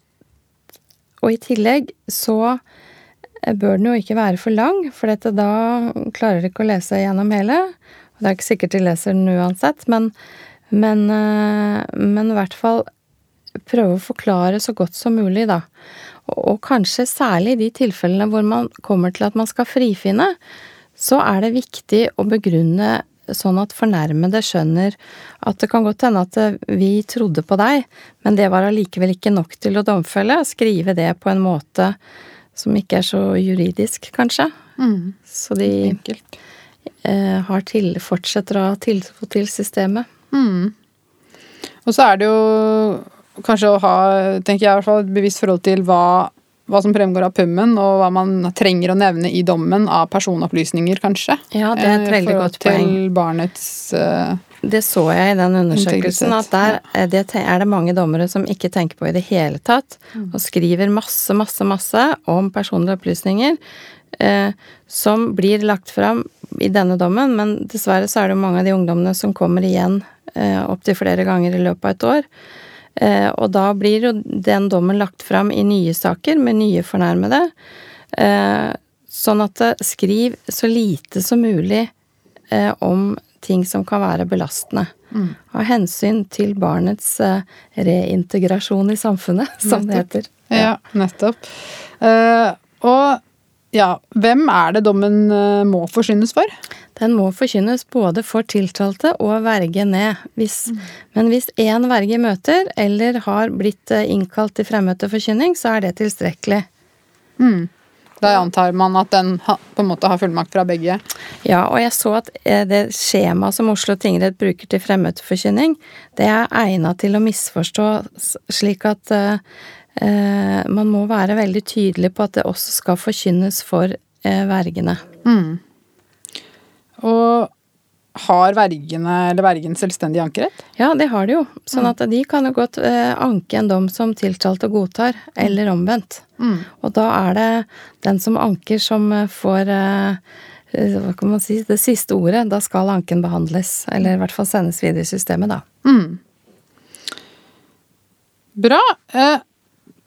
Speaker 3: Og i tillegg så bør den jo ikke være for lang, for dette da klarer de ikke å lese gjennom hele. Og det er ikke sikkert de leser den uansett, men, men, eh, men i hvert fall prøve å forklare så godt som mulig, da. Og, og kanskje særlig i de tilfellene hvor man kommer til at man skal frifinne, så er det viktig å begrunne sånn at fornærmede skjønner at det kan godt hende at vi trodde på deg, men det var allikevel ikke nok til å domfelle. Skrive det på en måte som ikke er så juridisk, kanskje.
Speaker 2: Mm.
Speaker 3: Så de eh, har til, fortsetter å ha tiltro til systemet.
Speaker 2: Mm. Og så er det jo kanskje å ha tenker jeg i hvert fall, et bevisst forhold til hva, hva som fremgår av pummen, og hva man trenger å nevne i dommen av personopplysninger, kanskje.
Speaker 3: Ja, det er et veldig godt poeng.
Speaker 2: Til barnets uh,
Speaker 3: Det så jeg i den undersøkelsen, at der ja. det er det mange dommere som ikke tenker på i det hele tatt, mm. og skriver masse, masse, masse om personlige opplysninger. Eh, som blir lagt fram i denne dommen, men dessverre så er det mange av de ungdommene som kommer igjen eh, opptil flere ganger i løpet av et år. Eh, og da blir jo den dommen lagt fram i nye saker med nye fornærmede. Eh, sånn at skriv så lite som mulig eh, om ting som kan være belastende. Mm. Av hensyn til barnets reintegrasjon i samfunnet, som det heter.
Speaker 2: Ja, ja nettopp. og ja, hvem er det dommen må forsynes for?
Speaker 3: Den må forkynnes både for tiltalte og verge ned. Hvis, mm. Men hvis én verge møter, eller har blitt eh, innkalt til fremmøte forkynning, så er det tilstrekkelig.
Speaker 2: Mm. Da antar man at den på en måte har fullmakt fra begge?
Speaker 3: Ja, og jeg så at eh, det skjemaet som Oslo tingrett bruker til fremmøteforkynning, det er egna til å misforstå slik at uh, man må være veldig tydelig på at det også skal forkynnes for uh, vergene.
Speaker 2: Mm. Og har vergene eller vergen selvstendig ankerett?
Speaker 3: Ja, det har de jo. Sånn at de kan jo godt eh, anke en dom som tiltalte godtar, eller omvendt.
Speaker 2: Mm.
Speaker 3: Og da er det den som anker som eh, får eh, hva kan man si, det siste ordet. Da skal anken behandles, eller i hvert fall sendes videre i systemet, da.
Speaker 2: Mm. Bra.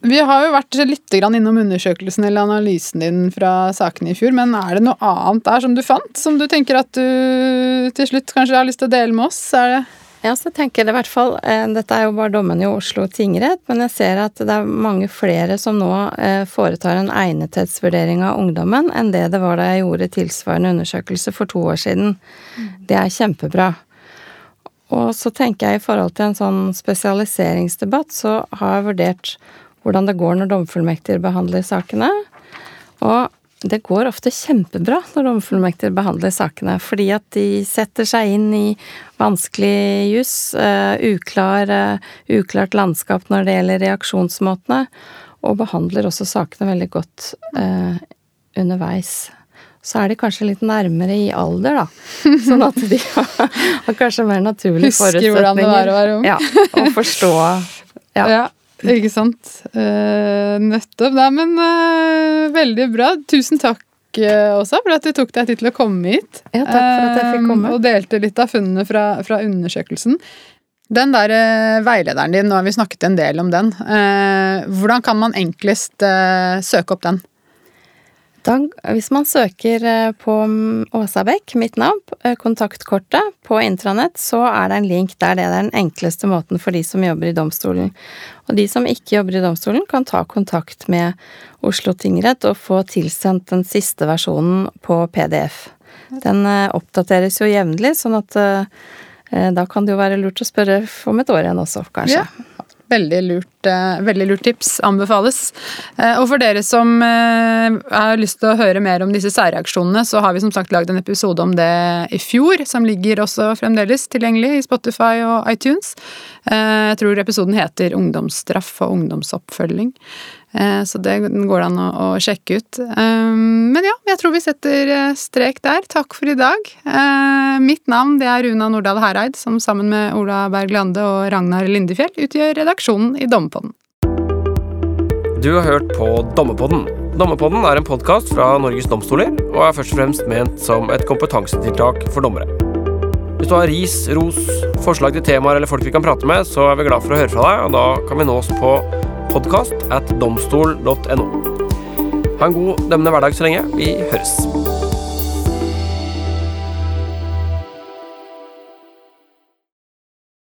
Speaker 2: Vi har jo vært litt innom undersøkelsen eller analysen din fra sakene i fjor, men er det noe annet der som du fant, som du tenker at du til slutt kanskje har lyst til å dele med oss? Er det
Speaker 3: ja, så tenker jeg det i hvert fall eh, Dette er jo bare dommen i Oslo tingrett, men jeg ser at det er mange flere som nå eh, foretar en egnethetsvurdering av ungdommen enn det det var da jeg gjorde tilsvarende undersøkelse for to år siden. Mm. Det er kjempebra. Og så tenker jeg i forhold til en sånn spesialiseringsdebatt, så har jeg vurdert hvordan det går når domfullmektiger behandler sakene. Og det går ofte kjempebra når domfullmektiger behandler sakene, fordi at de setter seg inn i vanskelig juss, uh, uklar, uh, uklart landskap når det gjelder reaksjonsmåtene, og behandler også sakene veldig godt uh, underveis. Så er de kanskje litt nærmere i alder, da. Sånn at de har, har kanskje mer naturlige
Speaker 2: forutsetninger. Husker hvordan det var å være ung.
Speaker 3: Ja, og forstå.
Speaker 2: Ja. ja. Ikke sant. Uh, nettopp. Nei, men uh, veldig bra. Tusen takk, uh, Åsa, for at du tok deg tid til å komme hit.
Speaker 3: Ja, takk for at jeg fikk komme.
Speaker 2: Og delte litt av funnene fra, fra undersøkelsen. Den der veilederen din, nå har vi snakket en del om den. hvordan kan man enklest søke opp den?
Speaker 3: Da, hvis man søker eh, på Åsa Bekk, mitt navn, eh, kontaktkortet på intranett, så er det en link der. Det er den enkleste måten for de som jobber i domstolen. Og de som ikke jobber i domstolen, kan ta kontakt med Oslo tingrett og få tilsendt den siste versjonen på PDF. Den eh, oppdateres jo jevnlig, sånn at da kan det jo være lurt å spørre om et år igjen også, kanskje.
Speaker 2: Ja. Veldig lurt, eh, veldig lurt tips. Anbefales. Eh, og for dere som eh, har lyst til å høre mer om disse særreaksjonene, så har vi som sagt lagd en episode om det i fjor, som ligger også fremdeles tilgjengelig i Spotify og iTunes. Jeg tror episoden heter 'Ungdomsstraff og ungdomsoppfølging'. Eh, Så det går an å, å sjekke ut. Eh, Men ja, jeg tror vi setter eh, strek der. Takk for i dag. Eh, Mitt navn det er Runa Nordahl Hereid, som sammen med Ola Berg Lande og Ragnar Lindefjell utgjør redaksjonen i Dommepodden.
Speaker 1: Du har hørt på Dommepodden. Dommepodden er en podkast fra Norges domstoler og er først og fremst ment som et kompetansetiltak for dommere. Hvis du har ris, ros, forslag til temaer eller folk vi kan prate med, så er vi glad for å høre fra deg, og da kan vi nås på podkast at domstol.no. Ha en god dømmende hverdag så lenge. Vi høres.